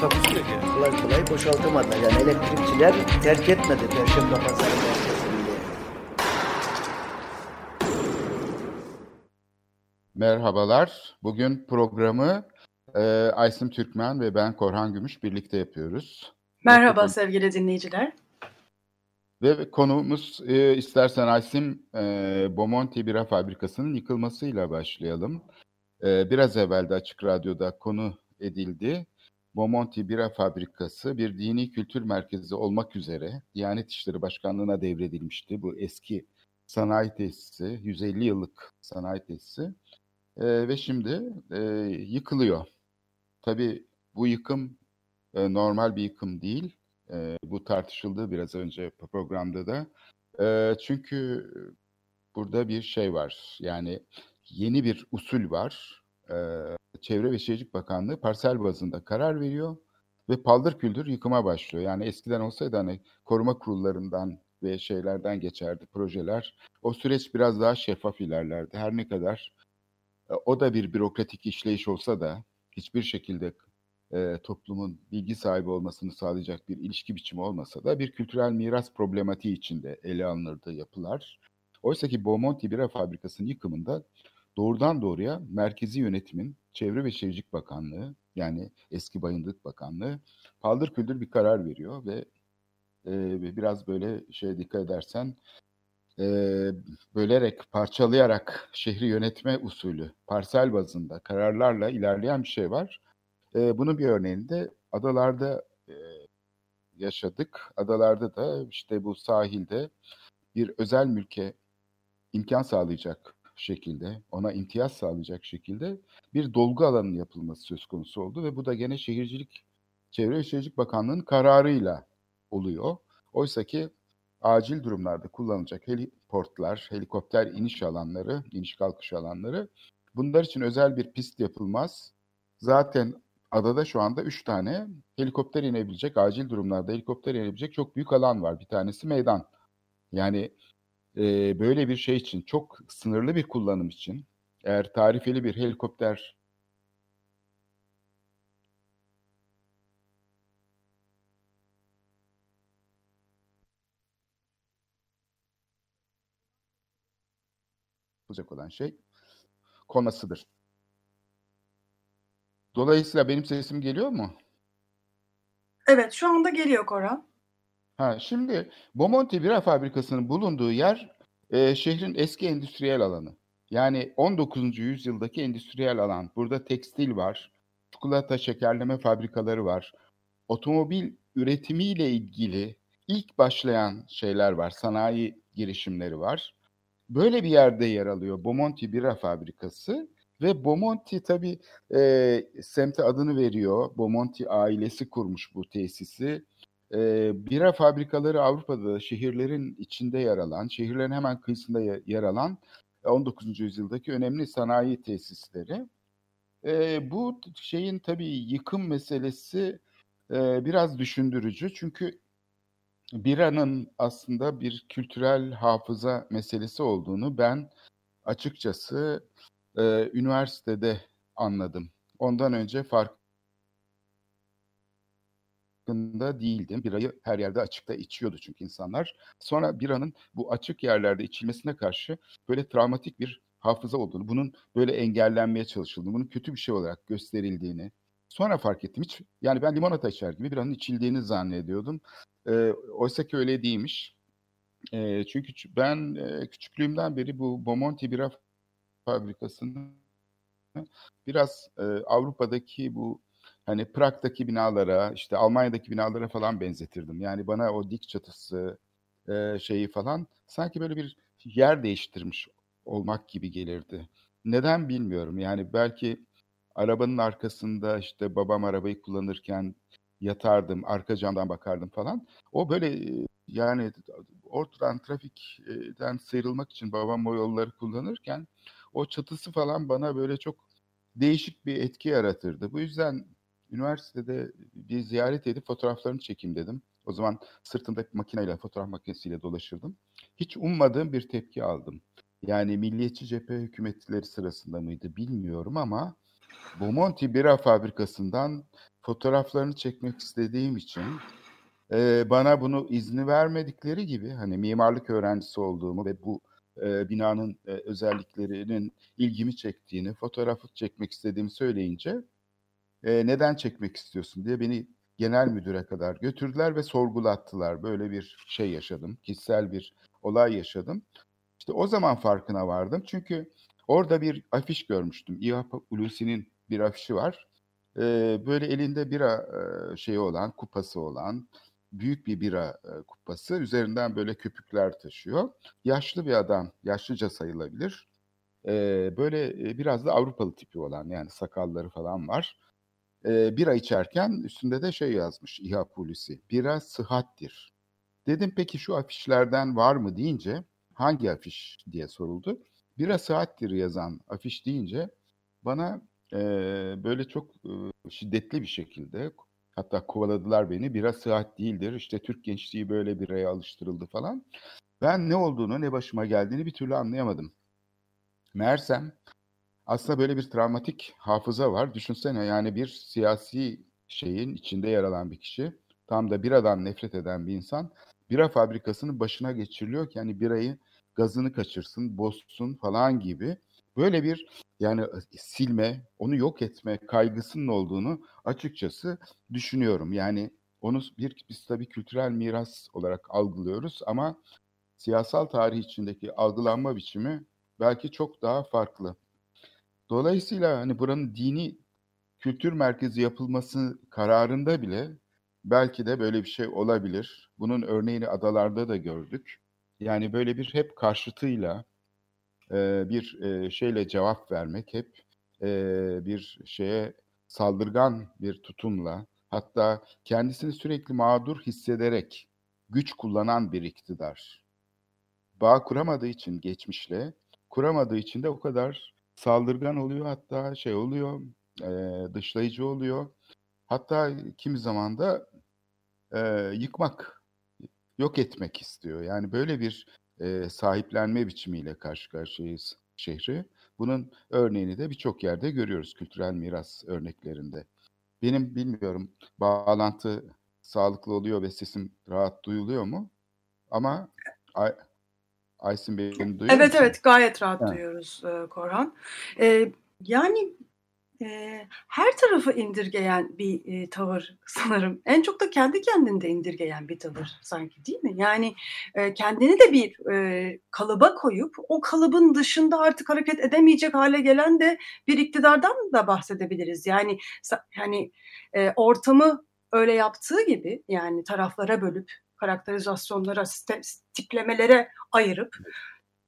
Takusuyor ki. kolay kolay boşaltamadılar. Yani elektrikçiler terk etmedi Perşembe Pazarı merkezini. Merhabalar. Bugün programı e, Aysim Türkmen ve ben Korhan Gümüş birlikte yapıyoruz. Merhaba sevgili dinleyiciler. Ve konuğumuz e, istersen Aysim e, Bomonti Bira Fabrikası'nın yıkılmasıyla başlayalım. E, biraz evvel de Açık Radyo'da konu edildi. Bomonti Bira Fabrikası bir dini kültür merkezi olmak üzere Diyanet İşleri Başkanlığı'na devredilmişti. Bu eski sanayi tesisi, 150 yıllık sanayi tesisi. E, ve şimdi e, yıkılıyor. Tabii bu yıkım e, normal bir yıkım değil. E, bu tartışıldı biraz önce programda da. E, çünkü burada bir şey var. Yani yeni bir usul var. E, Çevre ve Şehircilik Bakanlığı parsel bazında karar veriyor ve paldır küldür yıkıma başlıyor. Yani eskiden olsaydı hani koruma kurullarından ve şeylerden geçerdi projeler. O süreç biraz daha şeffaf ilerlerdi. Her ne kadar e, o da bir bürokratik işleyiş olsa da hiçbir şekilde e, toplumun bilgi sahibi olmasını sağlayacak bir ilişki biçimi olmasa da bir kültürel miras problematiği içinde ele alınırdı yapılar. Oysa ki Beaumonti Bira Fabrikası'nın yıkımında doğrudan doğruya merkezi yönetimin Çevre ve Şehircilik Bakanlığı yani eski Bayındık Bakanlığı paldır küldür bir karar veriyor ve e, biraz böyle şey dikkat edersen e, bölerek, parçalayarak şehri yönetme usulü, parsel bazında kararlarla ilerleyen bir şey var. E, bunun bir örneğini de adalarda e, yaşadık. Adalarda da işte bu sahilde bir özel mülke imkan sağlayacak şekilde, ona imtiyaz sağlayacak şekilde bir dolgu alanının yapılması söz konusu oldu ve bu da gene Şehircilik, Çevre ve Şehircilik Bakanlığı'nın kararıyla oluyor. Oysa ki acil durumlarda kullanılacak heliportlar, helikopter iniş alanları, iniş kalkış alanları bunlar için özel bir pist yapılmaz. Zaten adada şu anda üç tane helikopter inebilecek, acil durumlarda helikopter inebilecek çok büyük alan var. Bir tanesi meydan. Yani e, böyle bir şey için, çok sınırlı bir kullanım için eğer tarifeli bir helikopter yapılacak olan şey konmasıdır. Dolayısıyla benim sesim geliyor mu? Evet şu anda geliyor Koran. Ha, şimdi Bomonti Bira Fabrikası'nın bulunduğu yer e, şehrin eski endüstriyel alanı. Yani 19. yüzyıldaki endüstriyel alan. Burada tekstil var, çikolata şekerleme fabrikaları var. Otomobil üretimiyle ilgili ilk başlayan şeyler var, sanayi girişimleri var. Böyle bir yerde yer alıyor Bomonti Bira Fabrikası ve Bomonti tabii e, semte adını veriyor. Bomonti ailesi kurmuş bu tesisi. E, bira fabrikaları Avrupa'da şehirlerin içinde yer alan, şehirlerin hemen kıyısında yer alan 19. yüzyıldaki önemli sanayi tesisleri. E, bu şeyin tabii yıkım meselesi e, biraz düşündürücü çünkü biranın aslında bir kültürel hafıza meselesi olduğunu ben açıkçası e, üniversitede anladım. Ondan önce farkında değildim. Birayı her yerde açıkta içiyordu çünkü insanlar. Sonra biranın bu açık yerlerde içilmesine karşı böyle travmatik bir hafıza olduğunu, bunun böyle engellenmeye çalışıldığını, bunun kötü bir şey olarak gösterildiğini sonra fark ettim. Hiç, yani ben limonata içer gibi biranın içildiğini zannediyordum. E, oysa ki öyle değilmiş. E, çünkü ben e, küçüklüğümden beri bu Bomonti bira fabrikasını biraz e, Avrupa'daki bu hani Prag'daki binalara, işte Almanya'daki binalara falan benzetirdim. Yani bana o dik çatısı e, şeyi falan sanki böyle bir yer değiştirmiş olmak gibi gelirdi. Neden bilmiyorum. Yani belki arabanın arkasında işte babam arabayı kullanırken yatardım, arka camdan bakardım falan. O böyle e, yani ortadan trafikten sıyrılmak için babam o yolları kullanırken o çatısı falan bana böyle çok değişik bir etki yaratırdı. Bu yüzden üniversitede bir ziyaret edip fotoğraflarını çekeyim dedim. O zaman sırtımda makineyle, fotoğraf makinesiyle dolaşırdım. Hiç ummadığım bir tepki aldım. Yani Milliyetçi Cephe hükümetleri sırasında mıydı bilmiyorum ama Bomonti Bira Fabrikası'ndan fotoğraflarını çekmek istediğim için e, bana bunu izni vermedikleri gibi hani mimarlık öğrencisi olduğumu ve bu e, binanın e, özelliklerinin ilgimi çektiğini, fotoğrafı çekmek istediğimi söyleyince e, neden çekmek istiyorsun diye beni genel müdüre kadar götürdüler ve sorgulattılar. Böyle bir şey yaşadım, kişisel bir olay yaşadım. İşte o zaman farkına vardım çünkü orada bir afiş görmüştüm. İHA Hulusi'nin bir afişi var. Ee, böyle elinde bira e, şeyi olan, kupası olan, büyük bir bira e, kupası. Üzerinden böyle köpükler taşıyor. Yaşlı bir adam, yaşlıca sayılabilir. Ee, böyle e, biraz da Avrupalı tipi olan yani sakalları falan var. Ee, bira içerken üstünde de şey yazmış İHA polisi. Bira sıhhattir. Dedim peki şu afişlerden var mı deyince hangi afiş diye soruldu. Bira sıhhattir yazan afiş deyince bana e, böyle çok e, şiddetli bir şekilde Hatta kovaladılar beni. Bira sıhhat değildir. İşte Türk gençliği böyle biraya alıştırıldı falan. Ben ne olduğunu, ne başıma geldiğini bir türlü anlayamadım. Meğersem aslında böyle bir travmatik hafıza var. Düşünsene yani bir siyasi şeyin içinde yer alan bir kişi. Tam da biradan nefret eden bir insan. Bira fabrikasının başına geçiriliyor ki hani birayı gazını kaçırsın, bozsun falan gibi. Böyle bir yani silme, onu yok etme kaygısının olduğunu açıkçası düşünüyorum. Yani onu bir biz tabii kültürel miras olarak algılıyoruz ama siyasal tarih içindeki algılanma biçimi belki çok daha farklı. Dolayısıyla hani buranın dini kültür merkezi yapılması kararında bile belki de böyle bir şey olabilir. Bunun örneğini adalarda da gördük. Yani böyle bir hep karşıtıyla bir şeyle cevap vermek, hep bir şeye saldırgan bir tutumla, hatta kendisini sürekli mağdur hissederek güç kullanan bir iktidar. Bağ kuramadığı için geçmişle, kuramadığı için de o kadar saldırgan oluyor, hatta şey oluyor, e, dışlayıcı oluyor. Hatta kimi zaman da e, yıkmak, yok etmek istiyor. Yani böyle bir e, sahiplenme biçimiyle karşı karşıyayız şehri. Bunun örneğini de birçok yerde görüyoruz kültürel miras örneklerinde. Benim bilmiyorum bağlantı sağlıklı oluyor ve sesim rahat duyuluyor mu? Ama Aysin beni duyuyor Evet musun? evet gayet rahat Ha. duyuyoruz e, Korhan. E, yani e, her tarafı indirgeyen bir e, tavır sanırım. En çok da kendi kendini de indirgeyen bir tavır sanki değil mi? Yani e, kendini de bir e, kalıba koyup o kalıbın dışında artık hareket edemeyecek hale gelen de bir iktidardan da bahsedebiliriz. Yani hani e, ortamı öyle yaptığı gibi yani taraflara bölüp karakterizasyonlara, tiplemelere ayırıp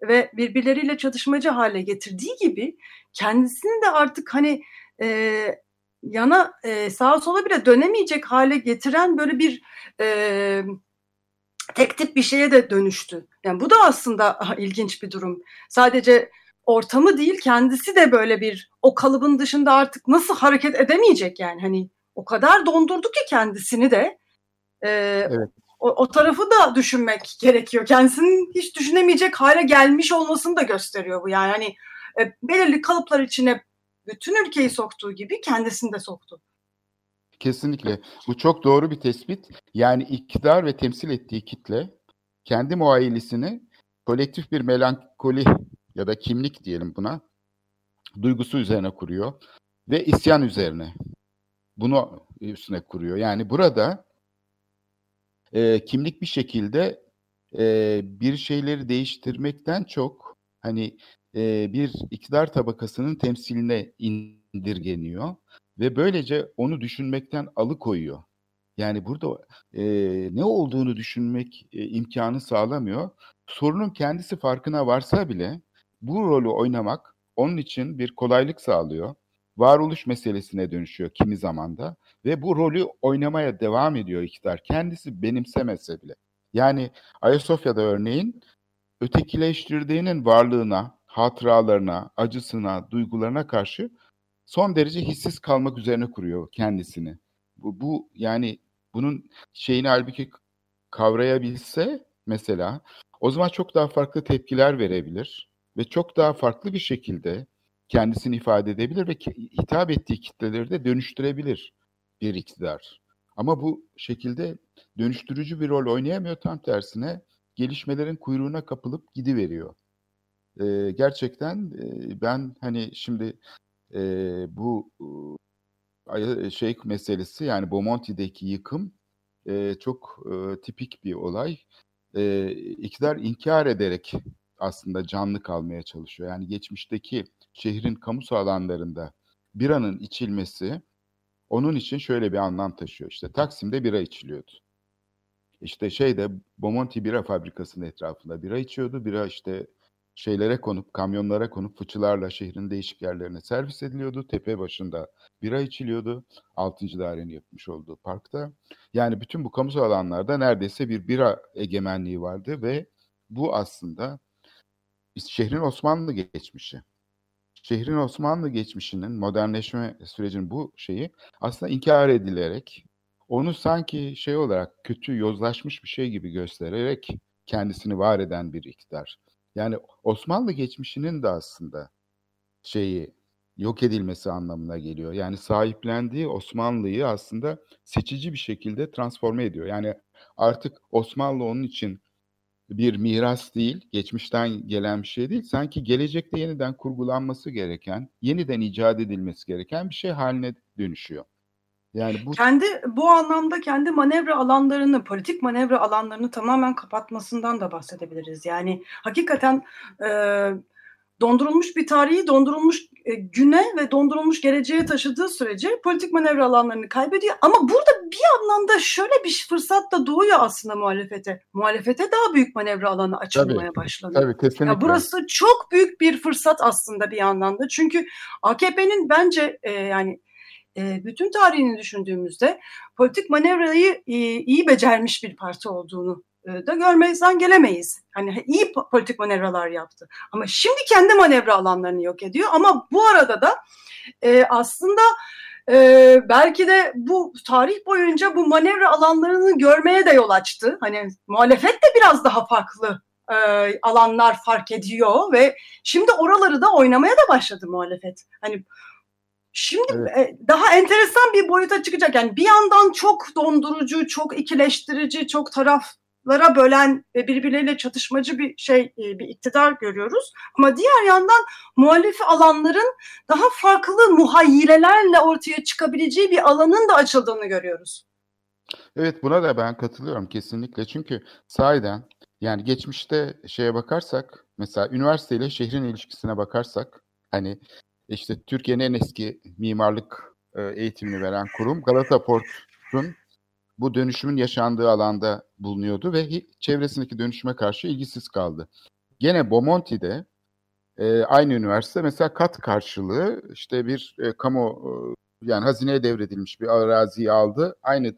ve birbirleriyle çatışmacı hale getirdiği gibi kendisini de artık hani e, yana e, sağa sola bile dönemeyecek hale getiren böyle bir e, tek tip bir şeye de dönüştü. Yani bu da aslında ilginç bir durum. Sadece ortamı değil kendisi de böyle bir o kalıbın dışında artık nasıl hareket edemeyecek yani hani o kadar dondurdu ki kendisini de e, Evet. O, o tarafı da düşünmek gerekiyor. Kendisinin hiç düşünemeyecek hale gelmiş olmasını da gösteriyor bu. Yani hani e, belirli kalıplar içine bütün ülkeyi soktuğu gibi kendisini de soktu. Kesinlikle. Bu çok doğru bir tespit. Yani iktidar ve temsil ettiği kitle kendi muayilisini kolektif bir melankoli ya da kimlik diyelim buna duygusu üzerine kuruyor ve isyan üzerine bunu üstüne kuruyor. Yani burada e, kimlik bir şekilde e, bir şeyleri değiştirmekten çok hani e, bir iktidar tabakasının temsiline indirgeniyor ve böylece onu düşünmekten alıkoyuyor. Yani burada e, ne olduğunu düşünmek e, imkanı sağlamıyor. Sorunun kendisi farkına varsa bile bu rolü oynamak onun için bir kolaylık sağlıyor. Varoluş meselesine dönüşüyor kimi zamanda ve bu rolü oynamaya devam ediyor iktidar. Kendisi benimsemese bile. Yani Ayasofya'da örneğin ötekileştirdiğinin varlığına, hatıralarına, acısına, duygularına karşı son derece hissiz kalmak üzerine kuruyor kendisini. Bu, bu yani bunun şeyini halbuki kavrayabilse mesela o zaman çok daha farklı tepkiler verebilir ve çok daha farklı bir şekilde kendisini ifade edebilir ve hitap ettiği kitleleri de dönüştürebilir bir iktidar. Ama bu şekilde dönüştürücü bir rol oynayamıyor tam tersine gelişmelerin kuyruğuna kapılıp gidiveriyor. Ee, gerçekten e, ben hani şimdi e, bu e, şey meselesi yani Bomonti'deki yıkım e, çok e, tipik bir olay. E, iktidar inkar ederek aslında canlı kalmaya çalışıyor. Yani geçmişteki şehrin kamu alanlarında biranın içilmesi onun için şöyle bir anlam taşıyor. İşte Taksim'de bira içiliyordu. İşte şeyde Bomonti bira fabrikasının etrafında bira içiyordu. Bira işte şeylere konup, kamyonlara konup fıçılarla şehrin değişik yerlerine servis ediliyordu. Tepe başında bira içiliyordu. 6. dairenin yapmış olduğu parkta. Yani bütün bu kamusal alanlarda neredeyse bir bira egemenliği vardı ve bu aslında şehrin Osmanlı geçmişi. Şehrin Osmanlı geçmişinin modernleşme sürecinin bu şeyi aslında inkar edilerek onu sanki şey olarak kötü yozlaşmış bir şey gibi göstererek kendisini var eden bir iktidar. Yani Osmanlı geçmişinin de aslında şeyi yok edilmesi anlamına geliyor. Yani sahiplendiği Osmanlı'yı aslında seçici bir şekilde transforme ediyor. Yani artık Osmanlı onun için bir miras değil, geçmişten gelen bir şey değil. Sanki gelecekte yeniden kurgulanması gereken, yeniden icat edilmesi gereken bir şey haline dönüşüyor. Yani bu kendi bu anlamda kendi manevra alanlarını, politik manevra alanlarını tamamen kapatmasından da bahsedebiliriz. Yani hakikaten e, dondurulmuş bir tarihi dondurulmuş e, güne ve dondurulmuş geleceğe taşıdığı sürece politik manevra alanlarını kaybediyor. Ama burada bir anlamda şöyle bir fırsat da doğuyor aslında muhalefete. Muhalefete daha büyük manevra alanı açılmaya tabii, başlanıyor. Tabii kesinlikle. Ya burası çok büyük bir fırsat aslında bir anlamda. Çünkü AKP'nin bence e, yani e, bütün tarihini düşündüğümüzde politik manevrayı e, iyi becermiş bir parti olduğunu da görmezden gelemeyiz. Hani iyi politik manevralar yaptı. Ama şimdi kendi manevra alanlarını yok ediyor. Ama bu arada da e, aslında e, belki de bu tarih boyunca bu manevra alanlarını görmeye de yol açtı. Hani muhalefet de biraz daha farklı e, alanlar fark ediyor ve şimdi oraları da oynamaya da başladı muhalefet. Hani Şimdi evet. daha enteresan bir boyuta çıkacak. Yani bir yandan çok dondurucu, çok ikileştirici, çok taraflara bölen ve birbirleriyle çatışmacı bir şey, bir iktidar görüyoruz. Ama diğer yandan muhalif alanların daha farklı muhayyilelerle ortaya çıkabileceği bir alanın da açıldığını görüyoruz. Evet buna da ben katılıyorum kesinlikle. Çünkü sahiden yani geçmişte şeye bakarsak mesela üniversite ile şehrin ilişkisine bakarsak hani işte Türkiye'nin en eski mimarlık e, eğitimini veren kurum Galata Port'un bu dönüşümün yaşandığı alanda bulunuyordu ve çevresindeki dönüşüme karşı ilgisiz kaldı. Gene Bomonti'de e, aynı üniversite mesela kat karşılığı işte bir e, kamu e, yani hazineye devredilmiş bir araziyi aldı. Aynı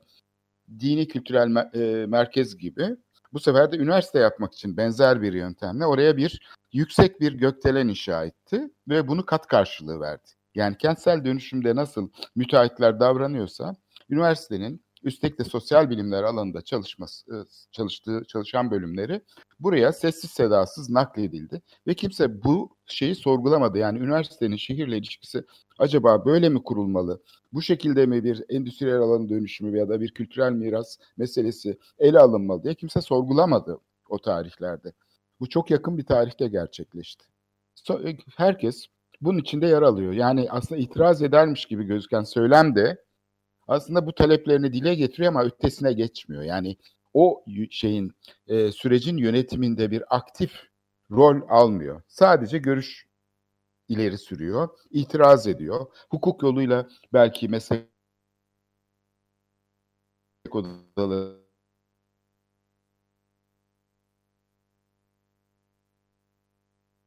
dini kültürel mer- e, merkez gibi bu sefer de üniversite yapmak için benzer bir yöntemle oraya bir yüksek bir gökdelen inşa etti ve bunu kat karşılığı verdi. Yani kentsel dönüşümde nasıl müteahhitler davranıyorsa üniversitenin üstelik de sosyal bilimler alanında çalışması, ıı, çalıştığı çalışan bölümleri buraya sessiz sedasız nakledildi ve kimse bu şeyi sorgulamadı. Yani üniversitenin şehirle ilişkisi acaba böyle mi kurulmalı? Bu şekilde mi bir endüstriyel alan dönüşümü ya da bir kültürel miras meselesi ele alınmalı diye kimse sorgulamadı o tarihlerde. Bu çok yakın bir tarihte gerçekleşti. E, herkes bunun içinde yer alıyor. Yani aslında itiraz edermiş gibi gözüken söylem de aslında bu taleplerini dile getiriyor ama ötesine geçmiyor. Yani o şeyin e, sürecin yönetiminde bir aktif rol almıyor. Sadece görüş ileri sürüyor, itiraz ediyor. Hukuk yoluyla belki meslek odaları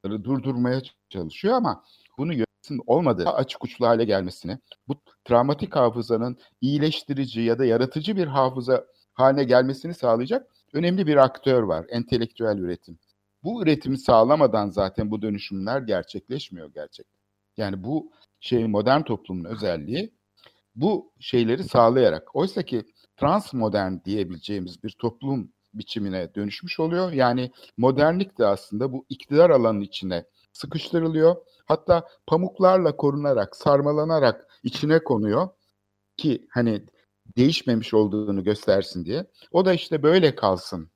durdurmaya çalışıyor ama bunu olmadığı açık uçlu hale gelmesini, bu travmatik hafızanın iyileştirici ya da yaratıcı bir hafıza haline gelmesini sağlayacak önemli bir aktör var, entelektüel üretim. Bu üretimi sağlamadan zaten bu dönüşümler gerçekleşmiyor gerçekten. Yani bu şey modern toplumun özelliği bu şeyleri sağlayarak. Oysa ki transmodern diyebileceğimiz bir toplum biçimine dönüşmüş oluyor. Yani modernlik de aslında bu iktidar alanının içine sıkıştırılıyor. Hatta pamuklarla korunarak, sarmalanarak içine konuyor ki hani değişmemiş olduğunu göstersin diye. O da işte böyle kalsın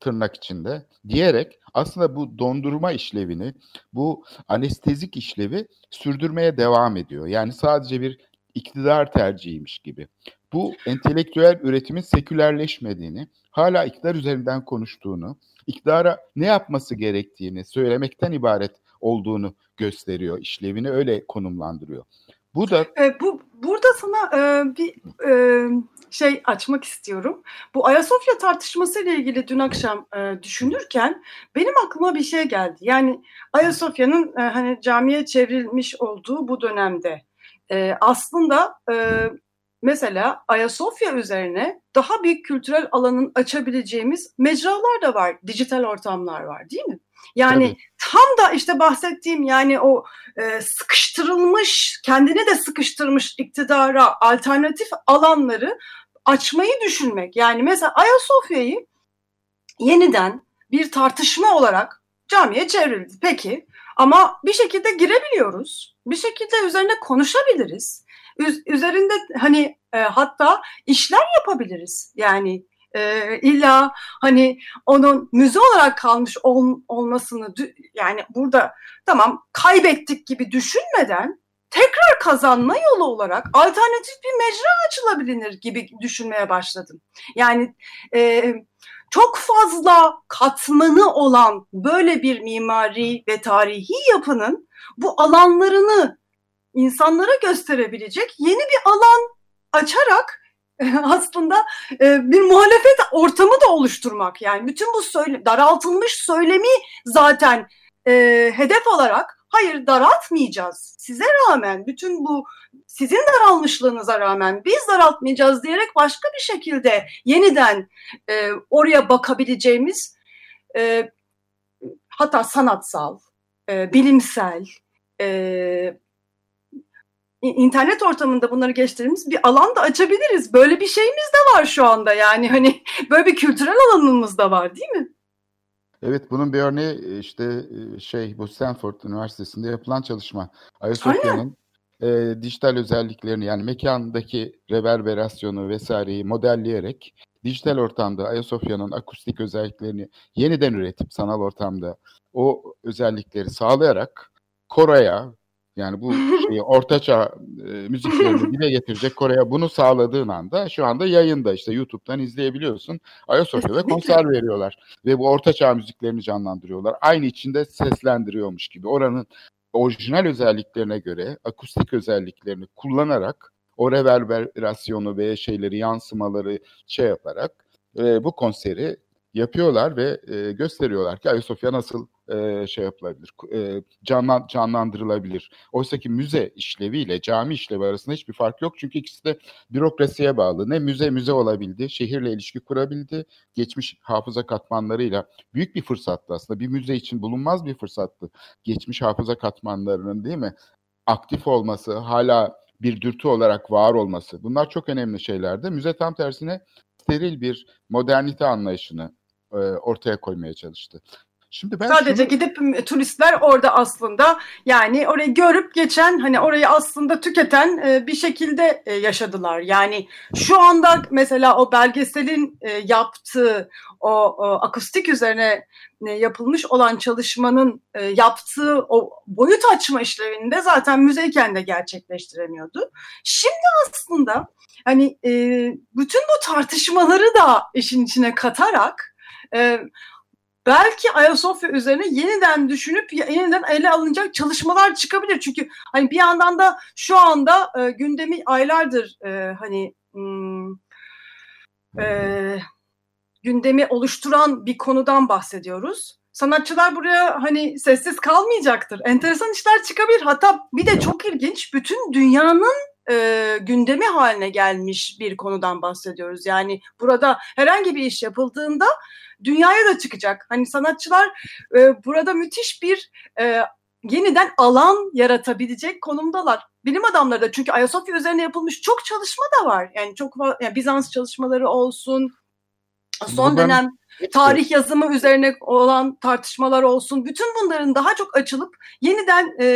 tırnak içinde diyerek aslında bu dondurma işlevini, bu anestezik işlevi sürdürmeye devam ediyor. Yani sadece bir iktidar tercihiymiş gibi. Bu entelektüel üretimin sekülerleşmediğini, hala iktidar üzerinden konuştuğunu, iktidara ne yapması gerektiğini söylemekten ibaret olduğunu gösteriyor, işlevini öyle konumlandırıyor. Bu da e, bu burada sana e, bir e, şey açmak istiyorum. Bu Ayasofya tartışması ile ilgili dün akşam e, düşünürken benim aklıma bir şey geldi. Yani Ayasofya'nın e, hani camiye çevrilmiş olduğu bu dönemde e, aslında e, mesela Ayasofya üzerine daha büyük kültürel alanın açabileceğimiz mecralar da var, dijital ortamlar var değil mi? Yani Tabii. tam da işte bahsettiğim yani o e, sıkıştırılmış, kendini de sıkıştırmış iktidara alternatif alanları açmayı düşünmek. Yani mesela Ayasofya'yı yeniden bir tartışma olarak camiye çevrildi. Peki ama bir şekilde girebiliyoruz. Bir şekilde üzerine konuşabiliriz. Üz- üzerinde hani e, hatta işler yapabiliriz. Yani e, illa hani onun müze olarak kalmış ol, olmasını yani burada tamam kaybettik gibi düşünmeden tekrar kazanma yolu olarak alternatif bir mecra açılabilir gibi düşünmeye başladım. Yani e, çok fazla katmanı olan böyle bir mimari ve tarihi yapının bu alanlarını insanlara gösterebilecek yeni bir alan açarak aslında e, bir muhalefet ortamı da oluşturmak. Yani bütün bu söyle, daraltılmış söylemi zaten e, hedef alarak hayır daraltmayacağız. Size rağmen bütün bu sizin daralmışlığınıza rağmen biz daraltmayacağız diyerek başka bir şekilde yeniden e, oraya bakabileceğimiz e, hatta sanatsal, e, bilimsel, e, internet ortamında bunları geçtiğimiz bir alan da açabiliriz. Böyle bir şeyimiz de var şu anda yani hani böyle bir kültürel alanımız da var değil mi? Evet bunun bir örneği işte şey bu Stanford Üniversitesi'nde yapılan çalışma. Ayasofya'nın e, dijital özelliklerini yani mekandaki reverberasyonu vesaireyi modelleyerek dijital ortamda Ayasofya'nın akustik özelliklerini yeniden üretip sanal ortamda o özellikleri sağlayarak Kore'ye yani bu şeyi ortaçağ e, müziklerini dile getirecek Kore'ye bunu sağladığın anda şu anda yayında işte YouTube'dan izleyebiliyorsun. Ayasofya'da konser veriyorlar ve bu ortaçağ müziklerini canlandırıyorlar. Aynı içinde seslendiriyormuş gibi. Oranın orijinal özelliklerine göre akustik özelliklerini kullanarak o reverberasyonu ve şeyleri yansımaları şey yaparak e, bu konseri yapıyorlar ve e, gösteriyorlar ki Ayasofya nasıl e, şey yapılabilir, e, canlan, canlandırılabilir. Oysa ki müze işleviyle cami işlevi arasında hiçbir fark yok. Çünkü ikisi de bürokrasiye bağlı. Ne müze müze olabildi, şehirle ilişki kurabildi. Geçmiş hafıza katmanlarıyla büyük bir fırsattı aslında. Bir müze için bulunmaz bir fırsattı. Geçmiş hafıza katmanlarının değil mi? Aktif olması, hala bir dürtü olarak var olması. Bunlar çok önemli şeylerdi. Müze tam tersine steril bir modernite anlayışını ortaya koymaya çalıştı. Şimdi ben Sadece şunu... gidip turistler orada aslında yani orayı görüp geçen hani orayı aslında tüketen e, bir şekilde e, yaşadılar. Yani şu anda mesela o belgeselin e, yaptığı o, o akustik üzerine e, yapılmış olan çalışmanın e, yaptığı o boyut açma işlevini de zaten müzeyken de gerçekleştiremiyordu. Şimdi aslında hani e, bütün bu tartışmaları da işin içine katarak e, belki Ayasofya üzerine yeniden düşünüp yeniden ele alınacak çalışmalar çıkabilir. Çünkü hani bir yandan da şu anda e, gündemi aylardır e, hani hmm, e, gündemi oluşturan bir konudan bahsediyoruz. sanatçılar buraya hani sessiz kalmayacaktır. Enteresan işler çıkabilir. Hatta bir de çok ilginç bütün dünyanın e, gündemi haline gelmiş bir konudan bahsediyoruz. Yani burada herhangi bir iş yapıldığında dünyaya da çıkacak. Hani sanatçılar e, burada müthiş bir e, yeniden alan yaratabilecek konumdalar. Bilim adamları da çünkü Ayasofya üzerine yapılmış çok çalışma da var. Yani çok yani Bizans çalışmaları olsun, son Buradan... dönem tarih yazımı üzerine olan tartışmalar olsun. Bütün bunların daha çok açılıp yeniden e,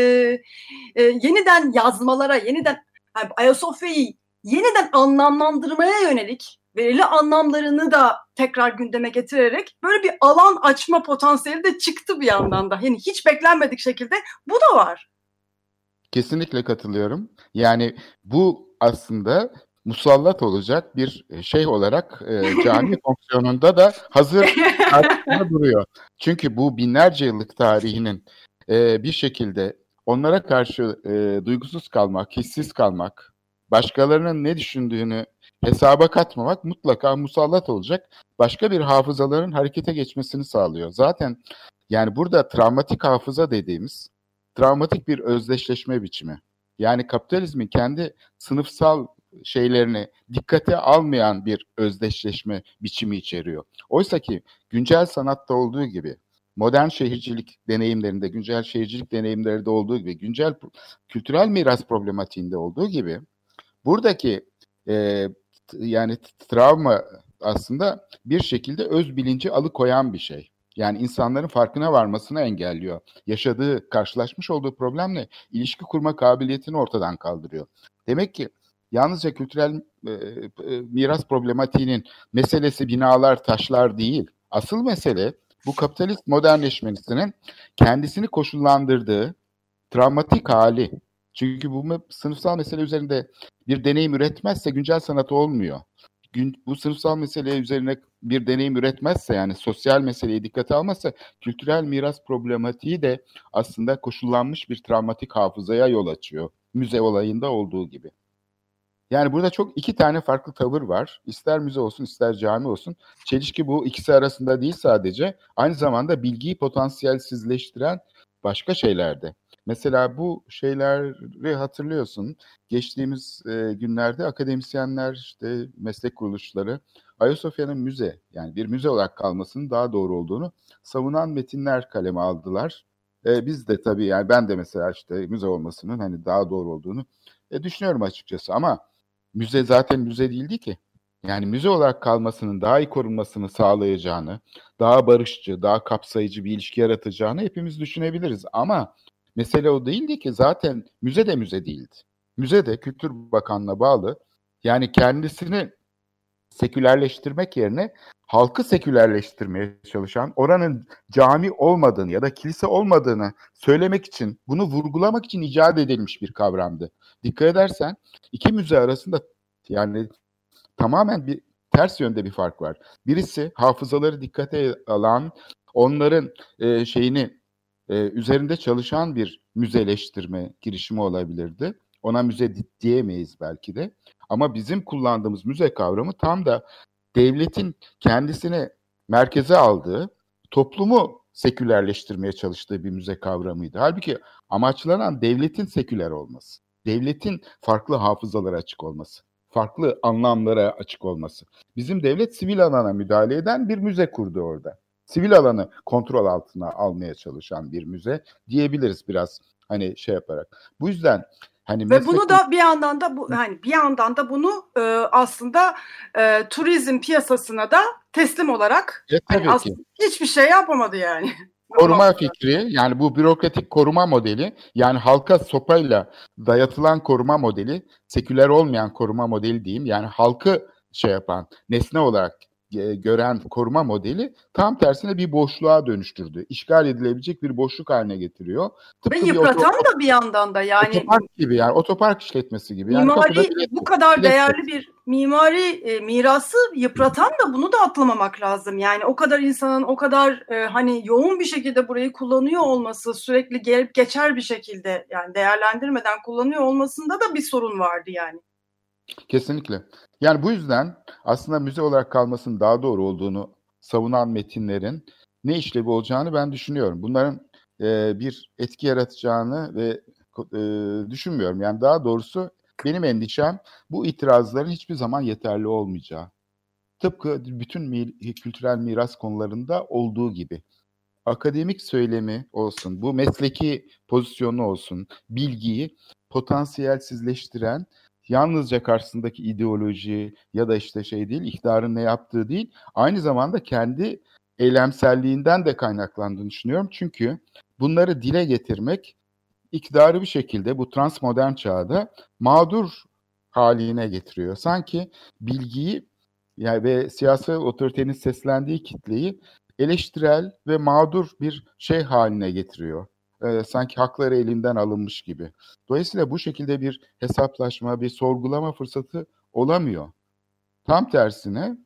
e, yeniden yazmalara, yeniden yani Ayasofya'yı yeniden anlamlandırmaya yönelik belirli anlamlarını da tekrar gündeme getirerek böyle bir alan açma potansiyeli de çıktı bir yandan da. Yani hiç beklenmedik şekilde bu da var. Kesinlikle katılıyorum. Yani bu aslında musallat olacak bir e, şey olarak e, cami fonksiyonunda da hazır duruyor. Çünkü bu binlerce yıllık tarihinin e, bir şekilde onlara karşı e, duygusuz kalmak, hissiz kalmak, başkalarının ne düşündüğünü hesaba katmamak mutlaka musallat olacak. Başka bir hafızaların harekete geçmesini sağlıyor. Zaten yani burada travmatik hafıza dediğimiz travmatik bir özdeşleşme biçimi. Yani kapitalizmin kendi sınıfsal şeylerini dikkate almayan bir özdeşleşme biçimi içeriyor. Oysa ki güncel sanatta olduğu gibi modern şehircilik deneyimlerinde, güncel şehircilik deneyimlerinde olduğu gibi, güncel kültürel miras problematiğinde olduğu gibi buradaki e, yani travma aslında bir şekilde öz bilinci alıkoyan bir şey. Yani insanların farkına varmasını engelliyor. Yaşadığı, karşılaşmış olduğu problemle ilişki kurma kabiliyetini ortadan kaldırıyor. Demek ki yalnızca kültürel e, e, miras problematiğinin meselesi binalar, taşlar değil. Asıl mesele bu kapitalist modernleşmesinin kendisini koşullandırdığı travmatik hali. Çünkü bu sınıfsal mesele üzerinde bir deneyim üretmezse güncel sanat olmuyor. Gün, bu sınıfsal mesele üzerine bir deneyim üretmezse yani sosyal meseleyi dikkate almazsa kültürel miras problematiği de aslında koşullanmış bir travmatik hafızaya yol açıyor. Müze olayında olduğu gibi. Yani burada çok iki tane farklı tavır var. İster müze olsun ister cami olsun. Çelişki bu ikisi arasında değil sadece. Aynı zamanda bilgiyi potansiyelsizleştiren başka şeylerde. Mesela bu şeyleri hatırlıyorsun. Geçtiğimiz e, günlerde akademisyenler, işte meslek kuruluşları Ayasofya'nın müze yani bir müze olarak kalmasının daha doğru olduğunu savunan metinler kaleme aldılar. E, biz de tabii yani ben de mesela işte müze olmasının hani daha doğru olduğunu e, düşünüyorum açıkçası ama müze zaten müze değildi ki. Yani müze olarak kalmasının daha iyi korunmasını sağlayacağını, daha barışçı, daha kapsayıcı bir ilişki yaratacağını hepimiz düşünebiliriz. Ama mesele o değildi ki zaten müze de müze değildi. Müze de Kültür Bakanlığı'na bağlı. Yani kendisini sekülerleştirmek yerine halkı sekülerleştirmeye çalışan, oranın cami olmadığını ya da kilise olmadığını söylemek için, bunu vurgulamak için icat edilmiş bir kavramdı. Dikkat edersen iki müze arasında yani tamamen bir ters yönde bir fark var. Birisi hafızaları dikkate alan, onların e, şeyini e, üzerinde çalışan bir müzeleştirme girişimi olabilirdi. Ona müze diyemeyiz belki de. Ama bizim kullandığımız müze kavramı tam da devletin kendisini merkeze aldığı, toplumu sekülerleştirmeye çalıştığı bir müze kavramıydı. Halbuki amaçlanan devletin seküler olması, devletin farklı hafızalara açık olması, farklı anlamlara açık olması. Bizim devlet sivil alana müdahale eden bir müze kurdu orada. Sivil alanı kontrol altına almaya çalışan bir müze diyebiliriz biraz hani şey yaparak. Bu yüzden Hani Ve bunu da bir yandan da bu hani bir yandan da bunu e, aslında e, turizm piyasasına da teslim olarak e, tabii hani ki. hiçbir şey yapamadı yani. Koruma fikri yani bu bürokratik koruma modeli yani halka sopayla dayatılan koruma modeli seküler olmayan koruma modeli diyeyim yani halkı şey yapan nesne olarak gören koruma modeli tam tersine bir boşluğa dönüştürdü. İşgal edilebilecek bir boşluk haline getiriyor. Tıpkı Ve yıpratan bir da bir yandan da yani. Otopark gibi yani otopark işletmesi gibi. Yani mimari bu kadar değerli bir mimari e, mirası yıpratan da bunu da atlamamak lazım. Yani o kadar insanın o kadar e, hani yoğun bir şekilde burayı kullanıyor olması sürekli gelip geçer bir şekilde yani değerlendirmeden kullanıyor olmasında da bir sorun vardı yani. Kesinlikle. Yani bu yüzden aslında müze olarak kalmasının daha doğru olduğunu savunan metinlerin ne işlevi olacağını ben düşünüyorum. Bunların e, bir etki yaratacağını ve e, düşünmüyorum. Yani daha doğrusu benim endişem bu itirazların hiçbir zaman yeterli olmayacağı. Tıpkı bütün mi, kültürel miras konularında olduğu gibi. Akademik söylemi olsun, bu mesleki pozisyonu olsun, bilgiyi potansiyelsizleştiren, yalnızca karşısındaki ideoloji ya da işte şey değil, iktidarın ne yaptığı değil, aynı zamanda kendi eylemselliğinden de kaynaklandığını düşünüyorum. Çünkü bunları dile getirmek iktidarı bir şekilde bu transmodern çağda mağdur haline getiriyor. Sanki bilgiyi yani ve siyasi otoritenin seslendiği kitleyi eleştirel ve mağdur bir şey haline getiriyor. Ee, sanki hakları elinden alınmış gibi. Dolayısıyla bu şekilde bir hesaplaşma, bir sorgulama fırsatı olamıyor. Tam tersine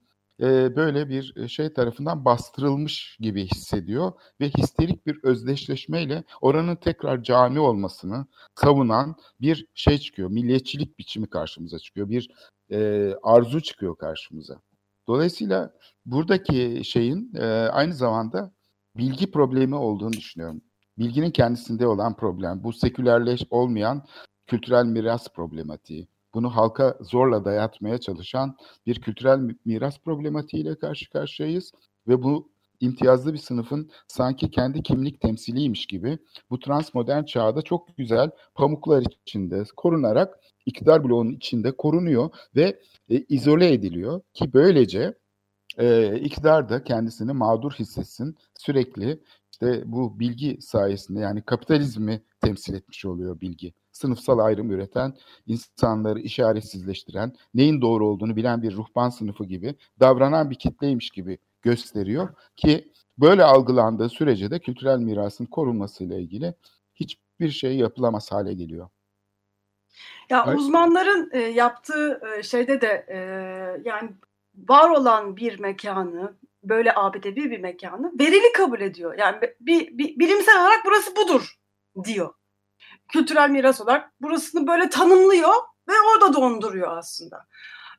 e, böyle bir e, şey tarafından bastırılmış gibi hissediyor ve histerik bir özdeşleşmeyle oranın tekrar cami olmasını savunan bir şey çıkıyor. Milliyetçilik biçimi karşımıza çıkıyor. Bir e, arzu çıkıyor karşımıza. Dolayısıyla buradaki şeyin e, aynı zamanda bilgi problemi olduğunu düşünüyorum. Bilginin kendisinde olan problem. Bu sekülerleş olmayan kültürel miras problematiği bunu halka zorla dayatmaya çalışan bir kültürel miras problematiğiyle karşı karşıyayız ve bu imtiyazlı bir sınıfın sanki kendi kimlik temsiliymiş gibi bu transmodern çağda çok güzel pamuklar içinde korunarak iktidar bloğunun içinde korunuyor ve e, izole ediliyor ki böylece e, iktidar da kendisini mağdur hissetsin sürekli işte bu bilgi sayesinde yani kapitalizmi temsil etmiş oluyor bilgi sınıfsal ayrım üreten, insanları işaretsizleştiren, neyin doğru olduğunu bilen bir ruhban sınıfı gibi davranan bir kitleymiş gibi gösteriyor ki böyle algılandığı sürece de kültürel mirasın korunmasıyla ilgili hiçbir şey yapılamaz hale geliyor. Ya evet. uzmanların e, yaptığı e, şeyde de e, yani var olan bir mekanı böyle abidevi bir mekanı verili kabul ediyor. Yani bir, bir bilimsel olarak burası budur diyor kültürel miras olarak burasını böyle tanımlıyor ve orada donduruyor aslında.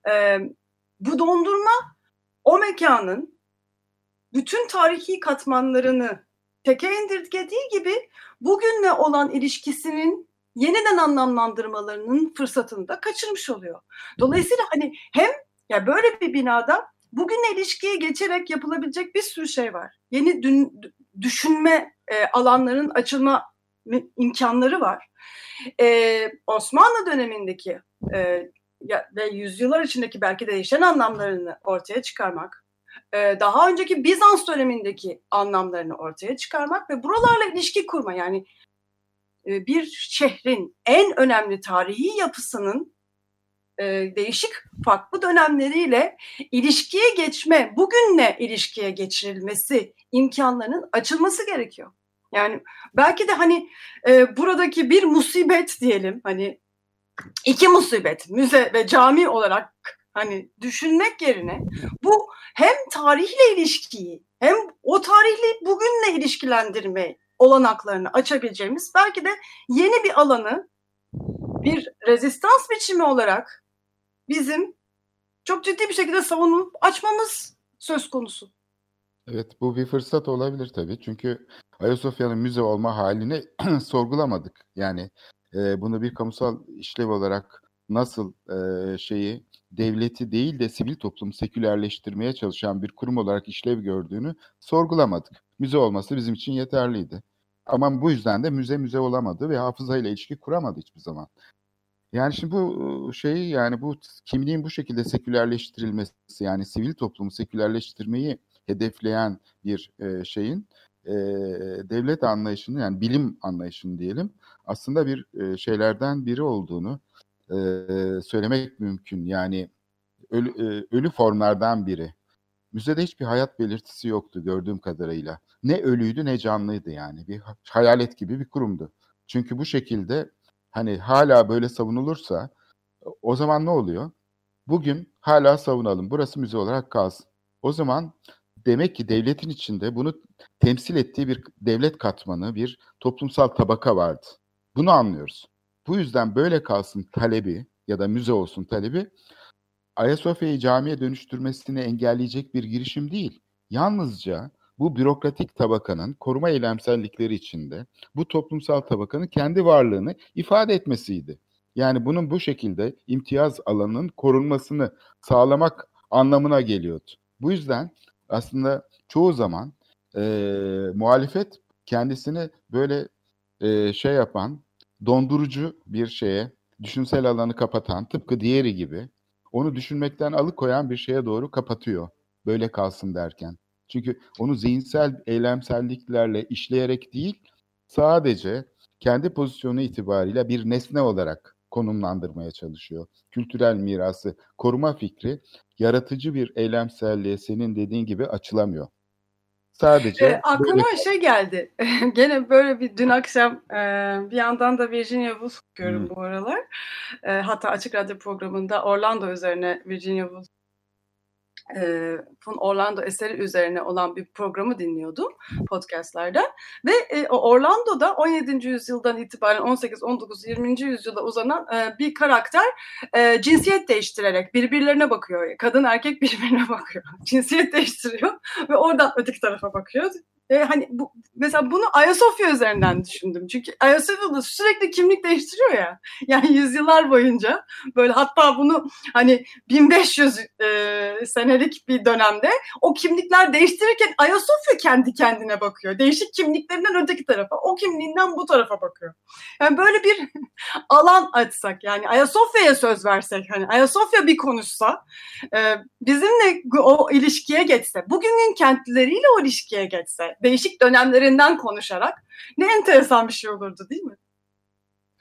E, bu dondurma o mekanın bütün tarihi katmanlarını teke indirgediği gibi bugünle olan ilişkisinin yeniden anlamlandırmalarının fırsatını da kaçırmış oluyor. Dolayısıyla hani hem ya böyle bir binada bugünle ilişkiye geçerek yapılabilecek bir sürü şey var. Yeni dün, düşünme e, alanların açılma imkanları var. Ee, Osmanlı dönemindeki e, ve yüzyıllar içindeki belki değişen anlamlarını ortaya çıkarmak, e, daha önceki Bizans dönemindeki anlamlarını ortaya çıkarmak ve buralarla ilişki kurma yani e, bir şehrin en önemli tarihi yapısının e, değişik farklı dönemleriyle ilişkiye geçme, bugünle ilişkiye geçirilmesi imkanlarının açılması gerekiyor. Yani belki de hani e, buradaki bir musibet diyelim hani iki musibet müze ve cami olarak hani düşünmek yerine bu hem tarihle ilişkiyi hem o tarihle bugünle ilişkilendirme olanaklarını açabileceğimiz belki de yeni bir alanı bir rezistans biçimi olarak bizim çok ciddi bir şekilde savunup açmamız söz konusu. Evet bu bir fırsat olabilir tabii. Çünkü Ayasofya'nın müze olma halini sorgulamadık. Yani e, bunu bir kamusal işlev olarak nasıl e, şeyi devleti değil de sivil toplumu sekülerleştirmeye çalışan bir kurum olarak işlev gördüğünü sorgulamadık. Müze olması bizim için yeterliydi. Ama bu yüzden de müze müze olamadı ve hafızayla ilişki kuramadı hiçbir zaman. Yani şimdi bu şey yani bu kimliğin bu şekilde sekülerleştirilmesi yani sivil toplumu sekülerleştirmeyi hedefleyen bir e, şeyin e, devlet anlayışını yani bilim anlayışını diyelim aslında bir e, şeylerden biri olduğunu e, söylemek mümkün. Yani ölü, e, ölü formlardan biri. Müzede hiçbir hayat belirtisi yoktu gördüğüm kadarıyla. Ne ölüydü ne canlıydı yani. Bir hayalet gibi bir kurumdu. Çünkü bu şekilde hani hala böyle savunulursa o zaman ne oluyor? Bugün hala savunalım. Burası müze olarak kalsın. O zaman demek ki devletin içinde bunu temsil ettiği bir devlet katmanı, bir toplumsal tabaka vardı. Bunu anlıyoruz. Bu yüzden böyle kalsın talebi ya da müze olsun talebi Ayasofya'yı camiye dönüştürmesini engelleyecek bir girişim değil. Yalnızca bu bürokratik tabakanın koruma eylemsellikleri içinde bu toplumsal tabakanın kendi varlığını ifade etmesiydi. Yani bunun bu şekilde imtiyaz alanının korunmasını sağlamak anlamına geliyordu. Bu yüzden aslında çoğu zaman e, muhalefet kendisini böyle e, şey yapan, dondurucu bir şeye, düşünsel alanı kapatan, tıpkı diğeri gibi onu düşünmekten alıkoyan bir şeye doğru kapatıyor. Böyle kalsın derken. Çünkü onu zihinsel eylemselliklerle işleyerek değil, sadece kendi pozisyonu itibariyle bir nesne olarak konumlandırmaya çalışıyor. Kültürel mirası koruma fikri yaratıcı bir eylemselliğe senin dediğin gibi açılamıyor. Sadece e, aklıma böyle... şey geldi. Gene böyle bir dün akşam e, bir yandan da Virginia Woolf okuyorum hmm. bu aralar. E, hatta Açık Radyo programında Orlando üzerine Virginia Woolf e, Orlando eseri üzerine olan bir programı dinliyordum podcastlarda ve e, Orlando'da 17. yüzyıldan itibaren 18, 19, 20. yüzyılda uzanan e, bir karakter e, cinsiyet değiştirerek birbirlerine bakıyor. Kadın erkek birbirine bakıyor. Cinsiyet değiştiriyor ve oradan öteki tarafa bakıyor. E, hani bu, mesela bunu Ayasofya üzerinden düşündüm. Çünkü Ayasofya'da sürekli kimlik değiştiriyor ya. Yani yüzyıllar boyunca böyle hatta bunu hani 1500 e, senelik bir dönemde o kimlikler değiştirirken Ayasofya kendi kendine bakıyor. Değişik kimliklerinden öteki tarafa, o kimliğinden bu tarafa bakıyor. Yani böyle bir alan açsak yani Ayasofya'ya söz versek hani Ayasofya bir konuşsa e, bizimle o ilişkiye geçse, bugünün kentlileriyle o ilişkiye geçse değişik dönemlerinden konuşarak ne enteresan bir şey olurdu değil mi?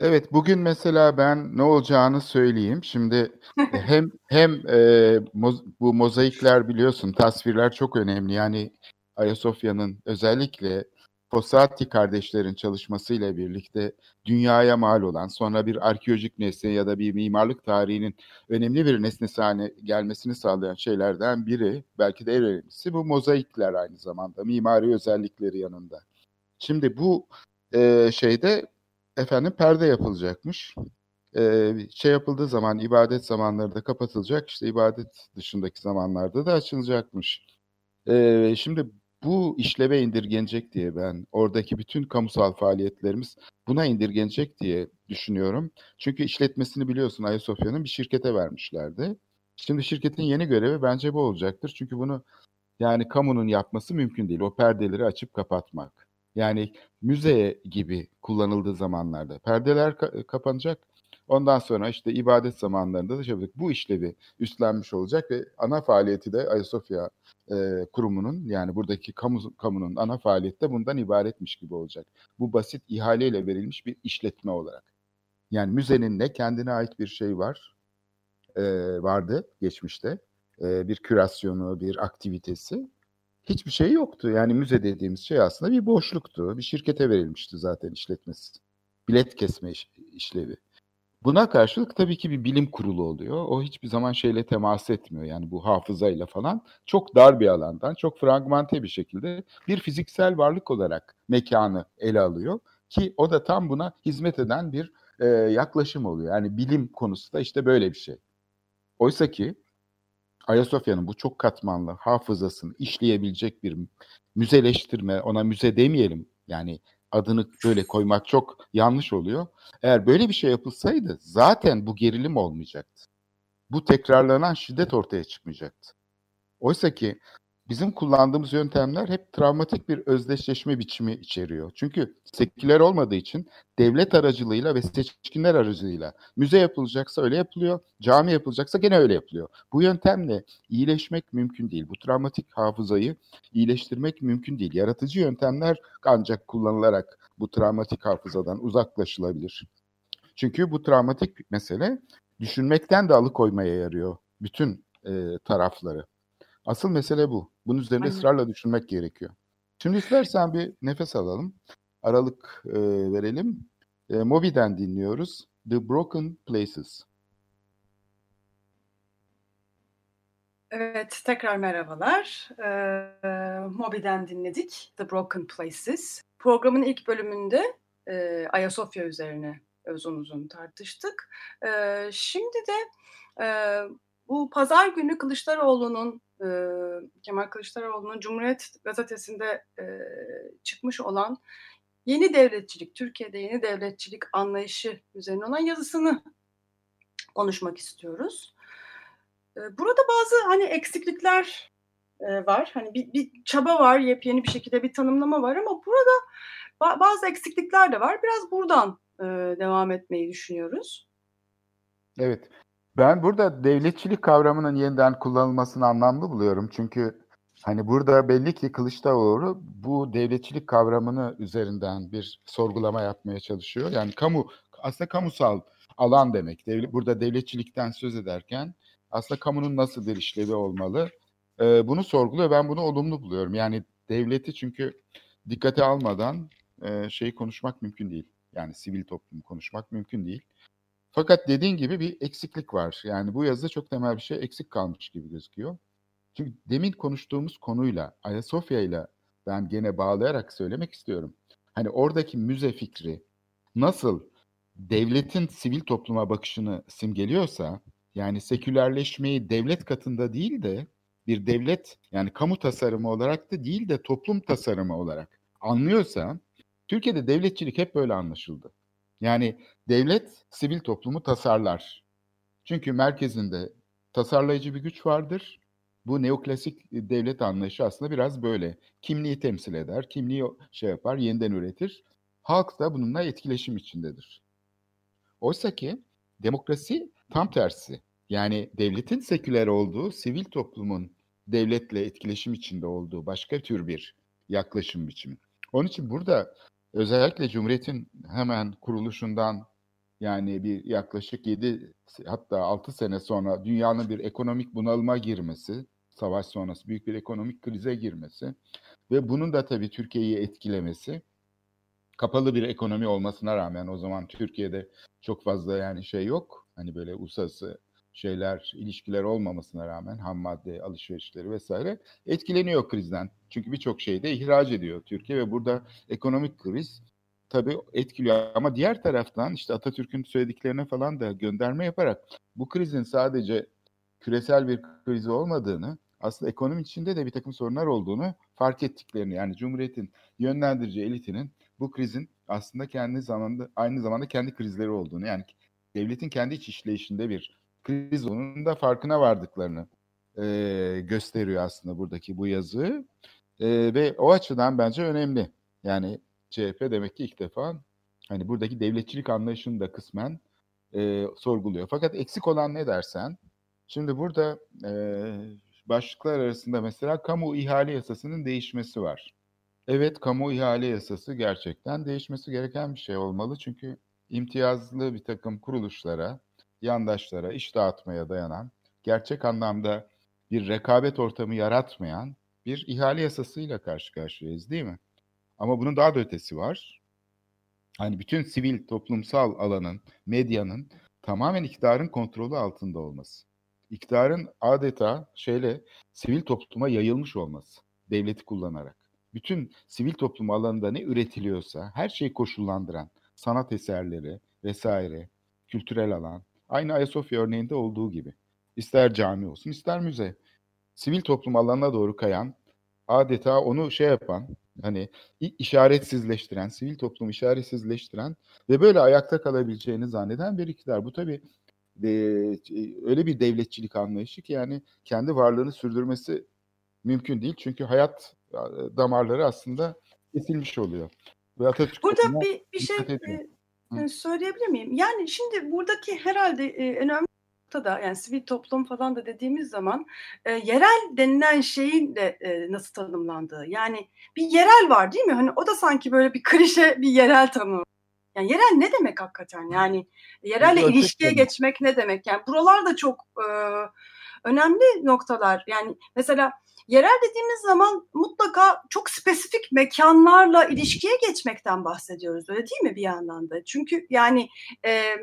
Evet bugün mesela ben ne olacağını söyleyeyim. Şimdi hem hem e, moz, bu mozaikler biliyorsun tasvirler çok önemli. Yani Ayasofya'nın özellikle Fossati kardeşlerin çalışmasıyla birlikte dünyaya mal olan, sonra bir arkeolojik nesne ya da bir mimarlık tarihinin önemli bir nesnesi haline gelmesini sağlayan şeylerden biri, belki de en önemlisi bu mozaikler aynı zamanda, mimari özellikleri yanında. Şimdi bu e, şeyde efendim perde yapılacakmış. E, şey yapıldığı zaman ibadet zamanları da kapatılacak, işte ibadet dışındaki zamanlarda da açılacakmış. E, şimdi bu işleve indirgenecek diye ben oradaki bütün kamusal faaliyetlerimiz buna indirgenecek diye düşünüyorum. Çünkü işletmesini biliyorsun Ayasofya'nın bir şirkete vermişlerdi. Şimdi şirketin yeni görevi bence bu olacaktır. Çünkü bunu yani kamunun yapması mümkün değil. O perdeleri açıp kapatmak. Yani müze gibi kullanıldığı zamanlarda perdeler ka- kapanacak. Ondan sonra işte ibadet zamanlarında da şey bu işlevi üstlenmiş olacak ve ana faaliyeti de Ayasofya e, kurumunun yani buradaki kamu, kamunun ana faaliyeti de bundan ibaretmiş gibi olacak. Bu basit ihaleyle verilmiş bir işletme olarak. Yani müzenin ne kendine ait bir şey var, e, vardı geçmişte. E, bir kürasyonu, bir aktivitesi. Hiçbir şey yoktu. Yani müze dediğimiz şey aslında bir boşluktu. Bir şirkete verilmişti zaten işletmesi. Bilet kesme iş, işlevi. Buna karşılık tabii ki bir bilim kurulu oluyor. O hiçbir zaman şeyle temas etmiyor. Yani bu hafızayla falan çok dar bir alandan, çok fragmante bir şekilde bir fiziksel varlık olarak mekanı ele alıyor. Ki o da tam buna hizmet eden bir e, yaklaşım oluyor. Yani bilim konusu da işte böyle bir şey. Oysa ki Ayasofya'nın bu çok katmanlı hafızasını işleyebilecek bir müzeleştirme, ona müze demeyelim. Yani adını böyle koymak çok yanlış oluyor. Eğer böyle bir şey yapılsaydı zaten bu gerilim olmayacaktı. Bu tekrarlanan şiddet ortaya çıkmayacaktı. Oysa ki bizim kullandığımız yöntemler hep travmatik bir özdeşleşme biçimi içeriyor. Çünkü seküler olmadığı için devlet aracılığıyla ve seçkinler aracılığıyla müze yapılacaksa öyle yapılıyor, cami yapılacaksa gene öyle yapılıyor. Bu yöntemle iyileşmek mümkün değil. Bu travmatik hafızayı iyileştirmek mümkün değil. Yaratıcı yöntemler ancak kullanılarak bu travmatik hafızadan uzaklaşılabilir. Çünkü bu travmatik mesele düşünmekten de alıkoymaya yarıyor bütün e, tarafları. Asıl mesele bu. Bunun üzerine Aynen. ısrarla düşünmek gerekiyor. Şimdi istersen bir nefes alalım. Aralık e, verelim. E, Moby'den dinliyoruz. The Broken Places. Evet, tekrar merhabalar. Ee, Moby'den dinledik The Broken Places. Programın ilk bölümünde e, Ayasofya üzerine uzun uzun tartıştık. E, şimdi de e, bu pazar günü Kılıçdaroğlu'nun e, Kemal Kılıçdaroğlu'nun Cumhuriyet Gazetesi'nde e, çıkmış olan yeni devletçilik, Türkiye'de yeni devletçilik anlayışı üzerine olan yazısını konuşmak istiyoruz. E, burada bazı hani eksiklikler e, var. Hani bir, bir çaba var, yepyeni bir şekilde bir tanımlama var ama burada ba- bazı eksiklikler de var. Biraz buradan e, devam etmeyi düşünüyoruz. Evet. Ben burada devletçilik kavramının yeniden kullanılmasını anlamlı buluyorum. Çünkü hani burada belli ki Kılıçdaroğlu bu devletçilik kavramını üzerinden bir sorgulama yapmaya çalışıyor. Yani kamu aslında kamusal alan demek. Devlet, burada devletçilikten söz ederken aslında kamunun nasıl bir işlevi olmalı? Ee, bunu sorguluyor. Ben bunu olumlu buluyorum. Yani devleti çünkü dikkate almadan e, şeyi konuşmak mümkün değil. Yani sivil toplumu konuşmak mümkün değil. Fakat dediğin gibi bir eksiklik var. Yani bu yazıda çok temel bir şey eksik kalmış gibi gözüküyor. Çünkü demin konuştuğumuz konuyla, Ayasofya ile ben gene bağlayarak söylemek istiyorum. Hani oradaki müze fikri nasıl devletin sivil topluma bakışını simgeliyorsa, yani sekülerleşmeyi devlet katında değil de bir devlet yani kamu tasarımı olarak da değil de toplum tasarımı olarak anlıyorsa, Türkiye'de devletçilik hep böyle anlaşıldı. Yani devlet sivil toplumu tasarlar. Çünkü merkezinde tasarlayıcı bir güç vardır. Bu neoklasik devlet anlayışı aslında biraz böyle. Kimliği temsil eder, kimliği şey yapar, yeniden üretir. Halk da bununla etkileşim içindedir. Oysa ki demokrasi tam tersi. Yani devletin seküler olduğu, sivil toplumun devletle etkileşim içinde olduğu başka tür bir yaklaşım biçimi. Onun için burada özellikle Cumhuriyet'in hemen kuruluşundan yani bir yaklaşık 7 hatta 6 sene sonra dünyanın bir ekonomik bunalıma girmesi, savaş sonrası büyük bir ekonomik krize girmesi ve bunun da tabii Türkiye'yi etkilemesi kapalı bir ekonomi olmasına rağmen o zaman Türkiye'de çok fazla yani şey yok. Hani böyle uluslararası şeyler, ilişkiler olmamasına rağmen ham madde alışverişleri vesaire etkileniyor krizden. Çünkü birçok şeyde ihraç ediyor Türkiye ve burada ekonomik kriz tabii etkiliyor. Ama diğer taraftan işte Atatürk'ün söylediklerine falan da gönderme yaparak bu krizin sadece küresel bir kriz olmadığını, aslında ekonomi içinde de bir takım sorunlar olduğunu fark ettiklerini yani Cumhuriyet'in yönlendirici elitinin bu krizin aslında kendi zamanda aynı zamanda kendi krizleri olduğunu yani devletin kendi iç işleyişinde bir kriz onun da farkına vardıklarını e, gösteriyor aslında buradaki bu yazı. E, ve o açıdan bence önemli. Yani CHP demek ki ilk defa hani buradaki devletçilik anlayışını da kısmen e, sorguluyor. Fakat eksik olan ne dersen, şimdi burada e, başlıklar arasında mesela kamu ihale yasasının değişmesi var. Evet kamu ihale yasası gerçekten değişmesi gereken bir şey olmalı. Çünkü imtiyazlı bir takım kuruluşlara, yandaşlara iş dağıtmaya dayanan, gerçek anlamda bir rekabet ortamı yaratmayan bir ihale yasasıyla karşı karşıyayız değil mi? Ama bunun daha da ötesi var. Hani bütün sivil toplumsal alanın, medyanın tamamen iktidarın kontrolü altında olması. İktidarın adeta şeyle sivil topluma yayılmış olması, devleti kullanarak. Bütün sivil toplum alanında ne üretiliyorsa her şeyi koşullandıran sanat eserleri vesaire, kültürel alan, Aynı Ayasofya örneğinde olduğu gibi. İster cami olsun, ister müze. Sivil toplum alanına doğru kayan, adeta onu şey yapan, hani işaretsizleştiren, sivil toplum işaretsizleştiren ve böyle ayakta kalabileceğini zanneden bir iktidar. Bu tabii e, öyle bir devletçilik anlayışı ki yani kendi varlığını sürdürmesi mümkün değil. Çünkü hayat damarları aslında kesilmiş oluyor. Ve Atatürk Burada bir, bir şey Hı. Söyleyebilir miyim? Yani şimdi buradaki herhalde e, önemli noktada yani sivil toplum falan da dediğimiz zaman e, yerel denilen şeyin de e, nasıl tanımlandığı. Yani bir yerel var değil mi? Hani o da sanki böyle bir klişe bir yerel tanım. Yani yerel ne demek hakikaten? Yani yerelle ilişkiye geçmek ne demek? Yani buralar da çok e, önemli noktalar. Yani mesela Yerel dediğimiz zaman mutlaka çok spesifik mekanlarla ilişkiye geçmekten bahsediyoruz öyle değil mi bir yandan da? Çünkü yani e,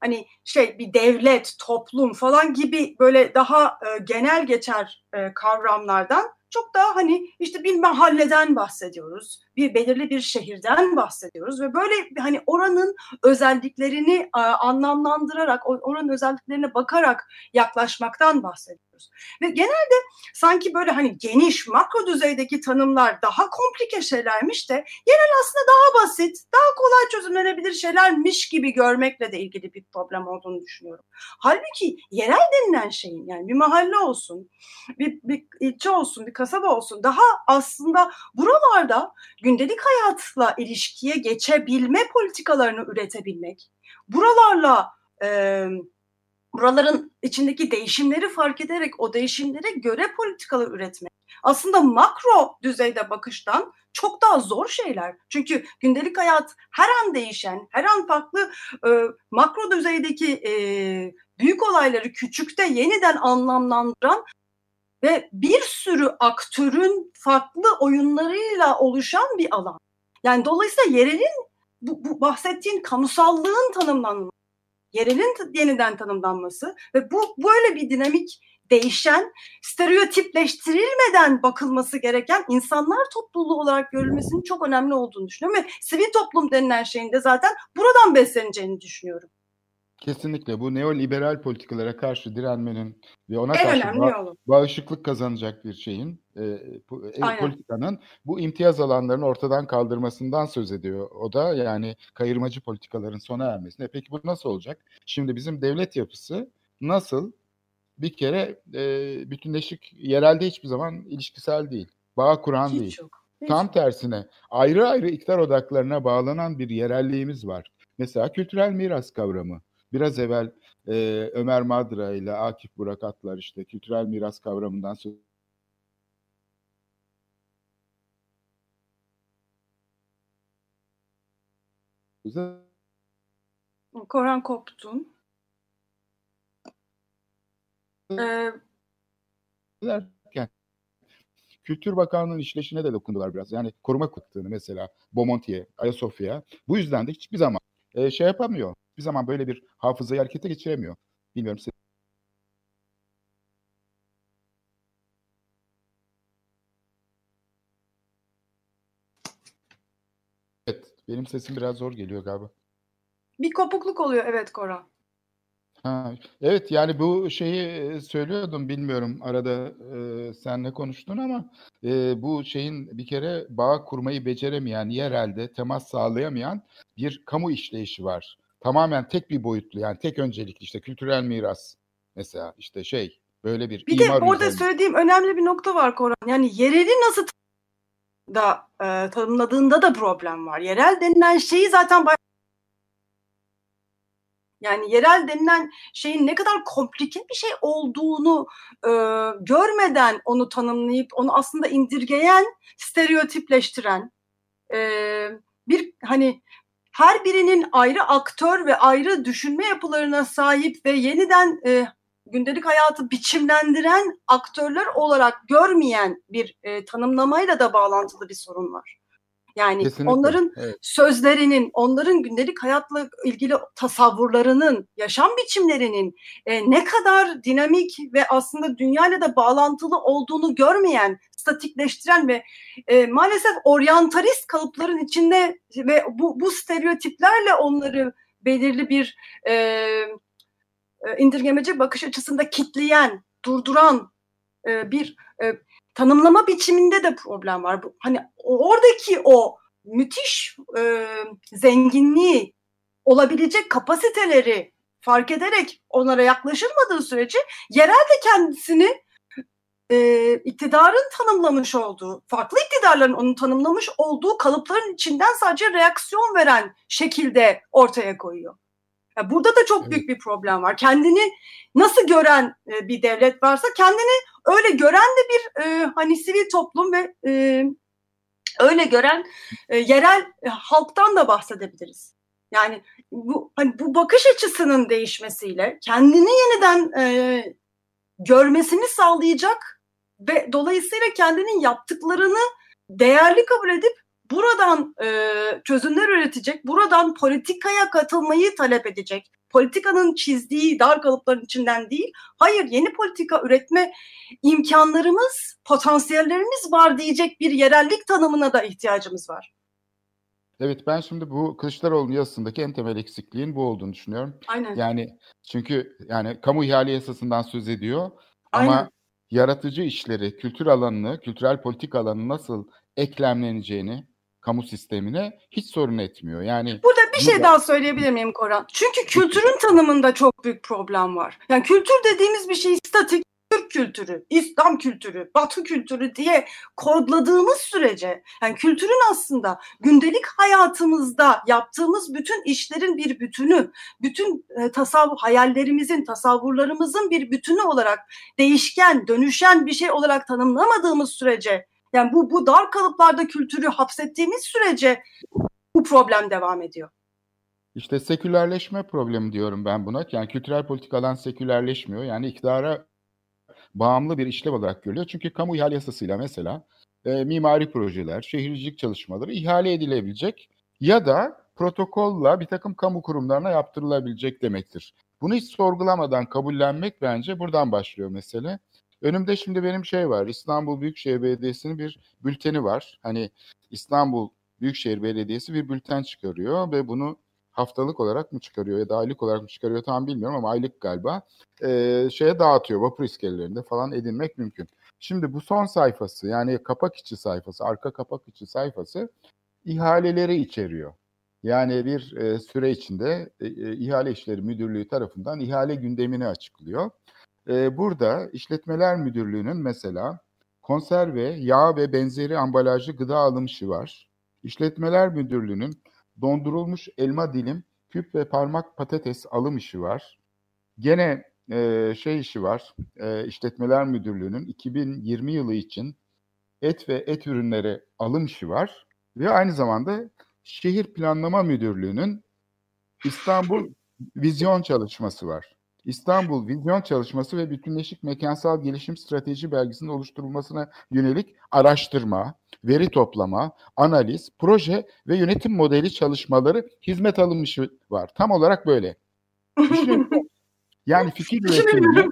hani şey bir devlet, toplum falan gibi böyle daha e, genel geçer e, kavramlardan çok daha hani işte bir mahalleden bahsediyoruz. Bir belirli bir şehirden bahsediyoruz ve böyle hani oranın özelliklerini anlamlandırarak oranın özelliklerine bakarak yaklaşmaktan bahsediyoruz. Ve genelde sanki böyle hani geniş makro düzeydeki tanımlar daha komplike şeylermiş de yerel aslında daha basit, daha kolay çözümlenebilir şeylermiş gibi görmekle de ilgili bir problem olduğunu düşünüyorum. Halbuki yerel denilen şeyin yani bir mahalle olsun, bir, bir ilçe olsun, bir kasaba olsun daha aslında buralarda gündelik hayatla ilişkiye geçebilme politikalarını üretebilmek, buralarla e, buraların içindeki değişimleri fark ederek o değişimlere göre politikalar üretmek. Aslında makro düzeyde bakıştan çok daha zor şeyler. Çünkü gündelik hayat her an değişen, her an farklı e, makro düzeydeki e, büyük olayları küçükte yeniden anlamlandıran ve bir sürü aktörün farklı oyunlarıyla oluşan bir alan. Yani dolayısıyla yerelin bu, bu bahsettiğin kamusallığın tanımlanması, yerelin yeniden tanımlanması ve bu böyle bir dinamik değişen, stereotipleştirilmeden bakılması gereken insanlar topluluğu olarak görülmesinin çok önemli olduğunu düşünüyorum ve sivil toplum denilen şeyin de zaten buradan besleneceğini düşünüyorum. Kesinlikle bu neoliberal politikalara karşı direnmenin ve ona en karşı ba- bağışıklık kazanacak bir şeyin e, e, politikanın bu imtiyaz alanlarını ortadan kaldırmasından söz ediyor. O da yani kayırmacı politikaların sona ermesine. Peki bu nasıl olacak? Şimdi bizim devlet yapısı nasıl bir kere e, bütünleşik yerelde hiçbir zaman ilişkisel değil. Bağ kuran Hiç değil. yok. Tam tersine ayrı ayrı iktidar odaklarına bağlanan bir yerelliğimiz var. Mesela kültürel miras kavramı. Biraz evvel e, Ömer Madra ile Akif Burak Atlar işte kültürel miras kavramından söz Koran koptun. Ee, ederken Kültür Bakanlığı'nın işleyişine de dokundular biraz. Yani koruma baktığını mesela Bomonti'ye, Ayasofya'ya. Bu yüzden de hiçbir zaman e, şey yapamıyor. Bir zaman böyle bir hafızayı harekete geçiremiyor. Bilmiyorum siz benim sesim biraz zor geliyor galiba. bir kopukluk oluyor evet Koran. Ha, evet yani bu şeyi e, söylüyordum bilmiyorum arada e, senle konuştun ama e, bu şeyin bir kere bağ kurmayı beceremeyen yerelde temas sağlayamayan bir kamu işleyişi var. Tamamen tek bir boyutlu yani tek öncelikli işte kültürel miras mesela işte şey böyle bir Bir de orada üzerine. söylediğim önemli bir nokta var Koran. Yani yereli nasıl da e, tanımladığında da problem var. Yerel denilen şeyi zaten baş- yani yerel denilen şeyin ne kadar komplike bir şey olduğunu e, görmeden onu tanımlayıp onu aslında indirgeyen, stereotipleştiren e, bir hani her birinin ayrı aktör ve ayrı düşünme yapılarına sahip ve yeniden e, gündelik hayatı biçimlendiren aktörler olarak görmeyen bir e, tanımlamayla da bağlantılı bir sorun var. Yani Kesinlikle, onların evet. sözlerinin, onların gündelik hayatla ilgili tasavvurlarının, yaşam biçimlerinin e, ne kadar dinamik ve aslında dünyayla da bağlantılı olduğunu görmeyen, statikleştiren ve e, maalesef oryantalist kalıpların içinde ve bu, bu stereotiplerle onları belirli bir e, e, indirgemeci bakış açısında kitleyen, durduran e, bir e, tanımlama biçiminde de problem var. Hani oradaki o müthiş e, zenginliği olabilecek kapasiteleri fark ederek onlara yaklaşılmadığı sürece yerel de kendisini e, iktidarın tanımlamış olduğu, farklı iktidarların onu tanımlamış olduğu kalıpların içinden sadece reaksiyon veren şekilde ortaya koyuyor. Ya burada da çok büyük bir problem var. Kendini nasıl gören e, bir devlet varsa kendini öyle gören de bir e, hani sivil toplum ve e, öyle gören e, yerel e, halktan da bahsedebiliriz. Yani bu hani bu bakış açısının değişmesiyle kendini yeniden e, görmesini sağlayacak ve dolayısıyla kendinin yaptıklarını değerli kabul edip buradan e, çözümler üretecek, buradan politikaya katılmayı talep edecek. Politikanın çizdiği dar kalıpların içinden değil, hayır yeni politika üretme imkanlarımız, potansiyellerimiz var diyecek bir yerellik tanımına da ihtiyacımız var. Evet ben şimdi bu Kılıçdaroğlu'nun yazısındaki en temel eksikliğin bu olduğunu düşünüyorum. Aynen. Yani çünkü yani kamu ihale yasasından söz ediyor ama Aynen. yaratıcı işleri, kültür alanını, kültürel politik alanı nasıl eklemleneceğini kamu sistemine hiç sorun etmiyor. Yani Burada bir şey daha söyleyebilir miyim Koran? Çünkü kültürün tanımında çok büyük problem var. Yani kültür dediğimiz bir şey statik Türk kültürü, İslam kültürü, Batı kültürü diye kodladığımız sürece yani kültürün aslında gündelik hayatımızda yaptığımız bütün işlerin bir bütünü, bütün e, tasavvur hayallerimizin, tasavvurlarımızın bir bütünü olarak değişken, dönüşen bir şey olarak tanımlamadığımız sürece yani bu bu dar kalıplarda kültürü hapsettiğimiz sürece bu problem devam ediyor. işte sekülerleşme problemi diyorum ben buna. Yani kültürel politik alan sekülerleşmiyor. Yani iktidara bağımlı bir işlev olarak görülüyor. Çünkü kamu ihale yasasıyla mesela e, mimari projeler, şehircilik çalışmaları ihale edilebilecek ya da protokolla bir takım kamu kurumlarına yaptırılabilecek demektir. Bunu hiç sorgulamadan kabullenmek bence buradan başlıyor mesele. Önümde şimdi benim şey var. İstanbul Büyükşehir Belediyesi'nin bir bülteni var. Hani İstanbul Büyükşehir Belediyesi bir bülten çıkarıyor ve bunu haftalık olarak mı çıkarıyor ya da aylık olarak mı çıkarıyor tam bilmiyorum ama aylık galiba e, şeye dağıtıyor vapur iskelelerinde falan edinmek mümkün. Şimdi bu son sayfası yani kapak içi sayfası, arka kapak içi sayfası ihaleleri içeriyor. Yani bir e, süre içinde e, e, ihale işleri müdürlüğü tarafından ihale gündemini açıklıyor. E, burada işletmeler müdürlüğünün mesela konserve, yağ ve benzeri ambalajlı gıda alım işi var. İşletmeler müdürlüğünün dondurulmuş elma dilim, küp ve parmak patates alım işi var. Gene e, şey işi var, e, İşletmeler Müdürlüğü'nün 2020 yılı için et ve et ürünleri alım işi var. Ve aynı zamanda Şehir Planlama Müdürlüğü'nün İstanbul Vizyon Çalışması var. İstanbul Vizyon Çalışması ve Bütünleşik Mekansal Gelişim Strateji Belgesi'nin oluşturulmasına yönelik araştırma, veri toplama, analiz, proje ve yönetim modeli çalışmaları hizmet alım işi var. Tam olarak böyle. Yani fikir üretimini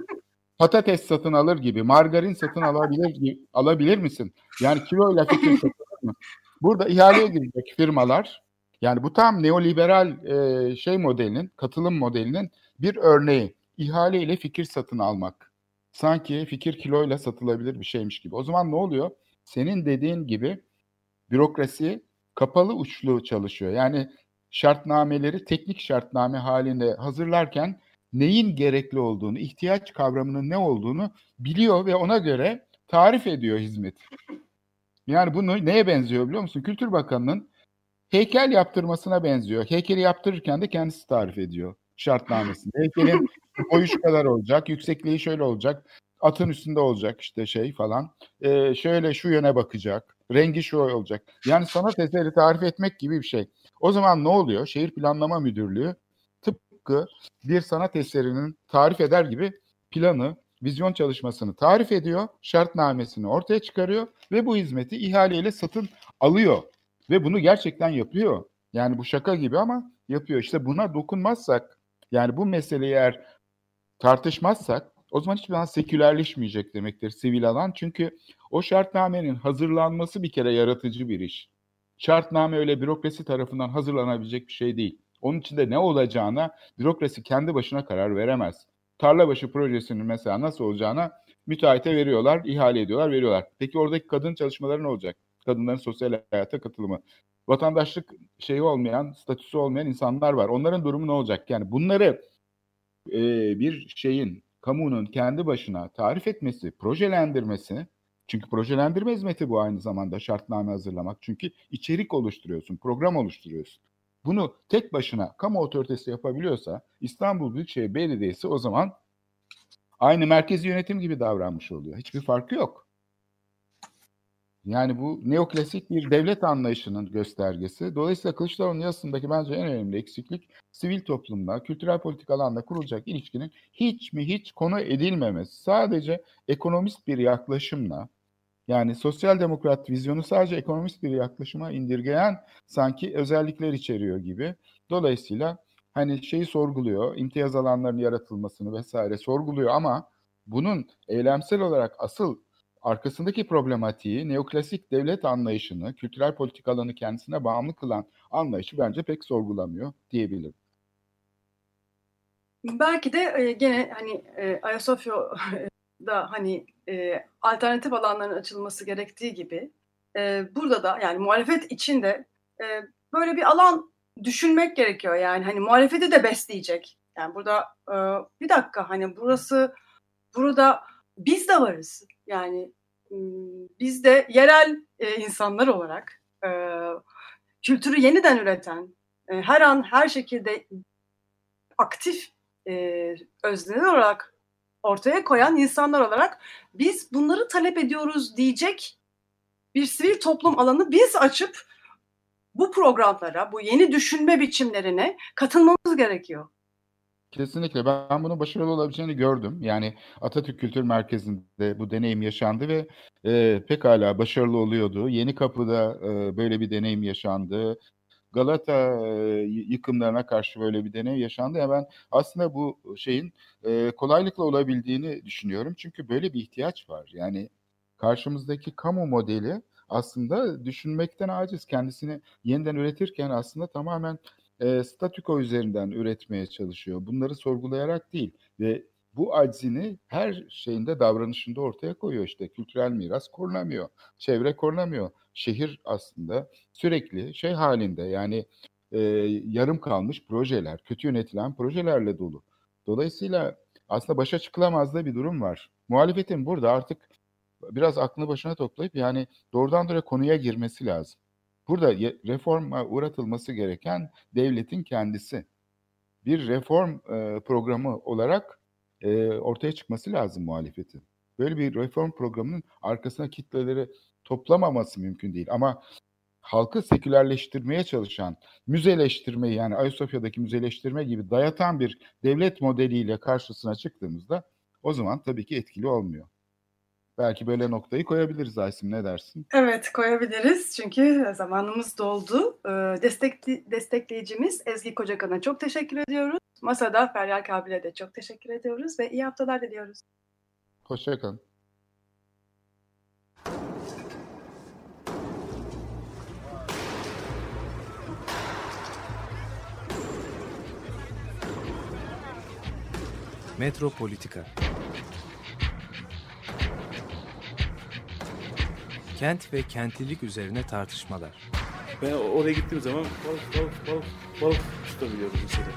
patates satın alır gibi, margarin satın alabilir alabilir misin? Yani kiloyla fikir satın alır mı? Burada ihaleye girecek firmalar, yani bu tam neoliberal e, şey modelinin, katılım modelinin bir örneği. İhale ile fikir satın almak. Sanki fikir kiloyla satılabilir bir şeymiş gibi. O zaman ne oluyor? Senin dediğin gibi bürokrasi kapalı uçlu çalışıyor. Yani şartnameleri teknik şartname halinde hazırlarken neyin gerekli olduğunu, ihtiyaç kavramının ne olduğunu biliyor ve ona göre tarif ediyor hizmet. Yani bunu neye benziyor biliyor musun? Kültür Bakanı'nın heykel yaptırmasına benziyor. Heykeli yaptırırken de kendisi tarif ediyor şartnamesinde. Heykelin boyu şu kadar olacak, yüksekliği şöyle olacak, atın üstünde olacak işte şey falan. Ee, şöyle şu yöne bakacak, rengi şu olacak. Yani sanat eseri tarif etmek gibi bir şey. O zaman ne oluyor? Şehir Planlama Müdürlüğü tıpkı bir sanat eserinin tarif eder gibi planı, vizyon çalışmasını tarif ediyor, şartnamesini ortaya çıkarıyor ve bu hizmeti ihaleyle satın alıyor. Ve bunu gerçekten yapıyor. Yani bu şaka gibi ama yapıyor. İşte buna dokunmazsak, yani bu meseleyi eğer tartışmazsak o zaman hiçbir zaman sekülerleşmeyecek demektir sivil alan. Çünkü o şartnamenin hazırlanması bir kere yaratıcı bir iş. Şartname öyle bürokrasi tarafından hazırlanabilecek bir şey değil. Onun içinde ne olacağına bürokrasi kendi başına karar veremez. Tarlabaşı projesinin mesela nasıl olacağına müteahhite veriyorlar, ihale ediyorlar, veriyorlar. Peki oradaki kadın çalışmaları ne olacak? Kadınların sosyal hayata katılımı. Vatandaşlık şeyi olmayan, statüsü olmayan insanlar var. Onların durumu ne olacak? Yani bunları e, bir şeyin, kamunun kendi başına tarif etmesi, projelendirmesi, çünkü projelendirme hizmeti bu aynı zamanda şartname hazırlamak. Çünkü içerik oluşturuyorsun, program oluşturuyorsun. Bunu tek başına kamu otoritesi yapabiliyorsa İstanbul Büyükşehir Belediyesi o zaman aynı merkezi yönetim gibi davranmış oluyor. Hiçbir farkı yok. Yani bu neoklasik bir devlet anlayışının göstergesi. Dolayısıyla Kılıçdaroğlu'nun yazısındaki bence en önemli eksiklik sivil toplumla, kültürel politik alanla kurulacak ilişkinin hiç mi hiç konu edilmemesi. Sadece ekonomist bir yaklaşımla Yani sosyal demokrat vizyonu sadece ekonomist bir yaklaşıma indirgeyen sanki özellikler içeriyor gibi. Dolayısıyla hani şeyi sorguluyor, imtiyaz alanlarının yaratılmasını vesaire sorguluyor ama bunun eylemsel olarak asıl arkasındaki problematiği, neoklasik devlet anlayışını, kültürel politikalarını kendisine bağımlı kılan anlayışı bence pek sorgulamıyor diyebilirim. Belki de e, gene hani e, Ayasofya'da hani e, alternatif alanların açılması gerektiği gibi e, burada da yani muhalefet içinde e, böyle bir alan düşünmek gerekiyor yani hani muhalefeti de besleyecek. Yani burada e, bir dakika hani burası burada biz de varız. Yani biz de yerel e, insanlar olarak e, kültürü yeniden üreten, e, her an her şekilde aktif e, öznel olarak ortaya koyan insanlar olarak biz bunları talep ediyoruz diyecek bir sivil toplum alanı biz açıp bu programlara, bu yeni düşünme biçimlerine katılmamız gerekiyor. Kesinlikle ben bunun başarılı olabileceğini gördüm. Yani Atatürk Kültür Merkezi'nde bu deneyim yaşandı ve e, pekala başarılı oluyordu. Yeni Kapı'da e, böyle bir deneyim yaşandı. Galata e, yıkımlarına karşı böyle bir deney yaşandı. Ya ben aslında bu şeyin e, kolaylıkla olabildiğini düşünüyorum. Çünkü böyle bir ihtiyaç var. Yani karşımızdaki kamu modeli aslında düşünmekten aciz. Kendisini yeniden üretirken aslında tamamen e, statüko üzerinden üretmeye çalışıyor. Bunları sorgulayarak değil ve bu aczini her şeyinde davranışında ortaya koyuyor işte. Kültürel miras korunamıyor, çevre korunamıyor. Şehir aslında sürekli şey halinde yani e, yarım kalmış projeler, kötü yönetilen projelerle dolu. Dolayısıyla aslında başa çıkılamaz da bir durum var. Muhalefetin burada artık biraz aklını başına toplayıp yani doğrudan doğruya konuya girmesi lazım. Burada reforma uğratılması gereken devletin kendisi. Bir reform e, programı olarak e, ortaya çıkması lazım muhalefetin. Böyle bir reform programının arkasına kitleleri toplamaması mümkün değil. Ama halkı sekülerleştirmeye çalışan, müzeleştirmeyi yani Ayasofya'daki müzeleştirme gibi dayatan bir devlet modeliyle karşısına çıktığımızda o zaman tabii ki etkili olmuyor. Belki böyle noktayı koyabiliriz Aysim ne dersin? Evet koyabiliriz çünkü zamanımız doldu. Ee, destek, destekleyicimiz Ezgi Kocakan'a çok teşekkür ediyoruz. Masada Feryal Kabil'e de çok teşekkür ediyoruz ve iyi haftalar diliyoruz. Hoşçakalın. Metropolitika Kent ve kentlilik üzerine tartışmalar. Ben oraya gittiğim zaman balık balık balık balık tutabiliyorum mesela.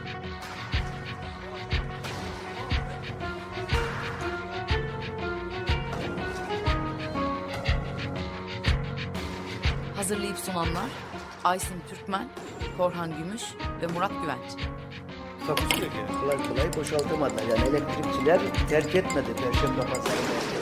Hazırlayıp sunanlar Aysin Türkmen, Korhan Gümüş ve Murat Güvenç. Yani. Kolay kolay boşaltamadılar. Yani elektrikçiler terk etmedi Perşembe Pazarı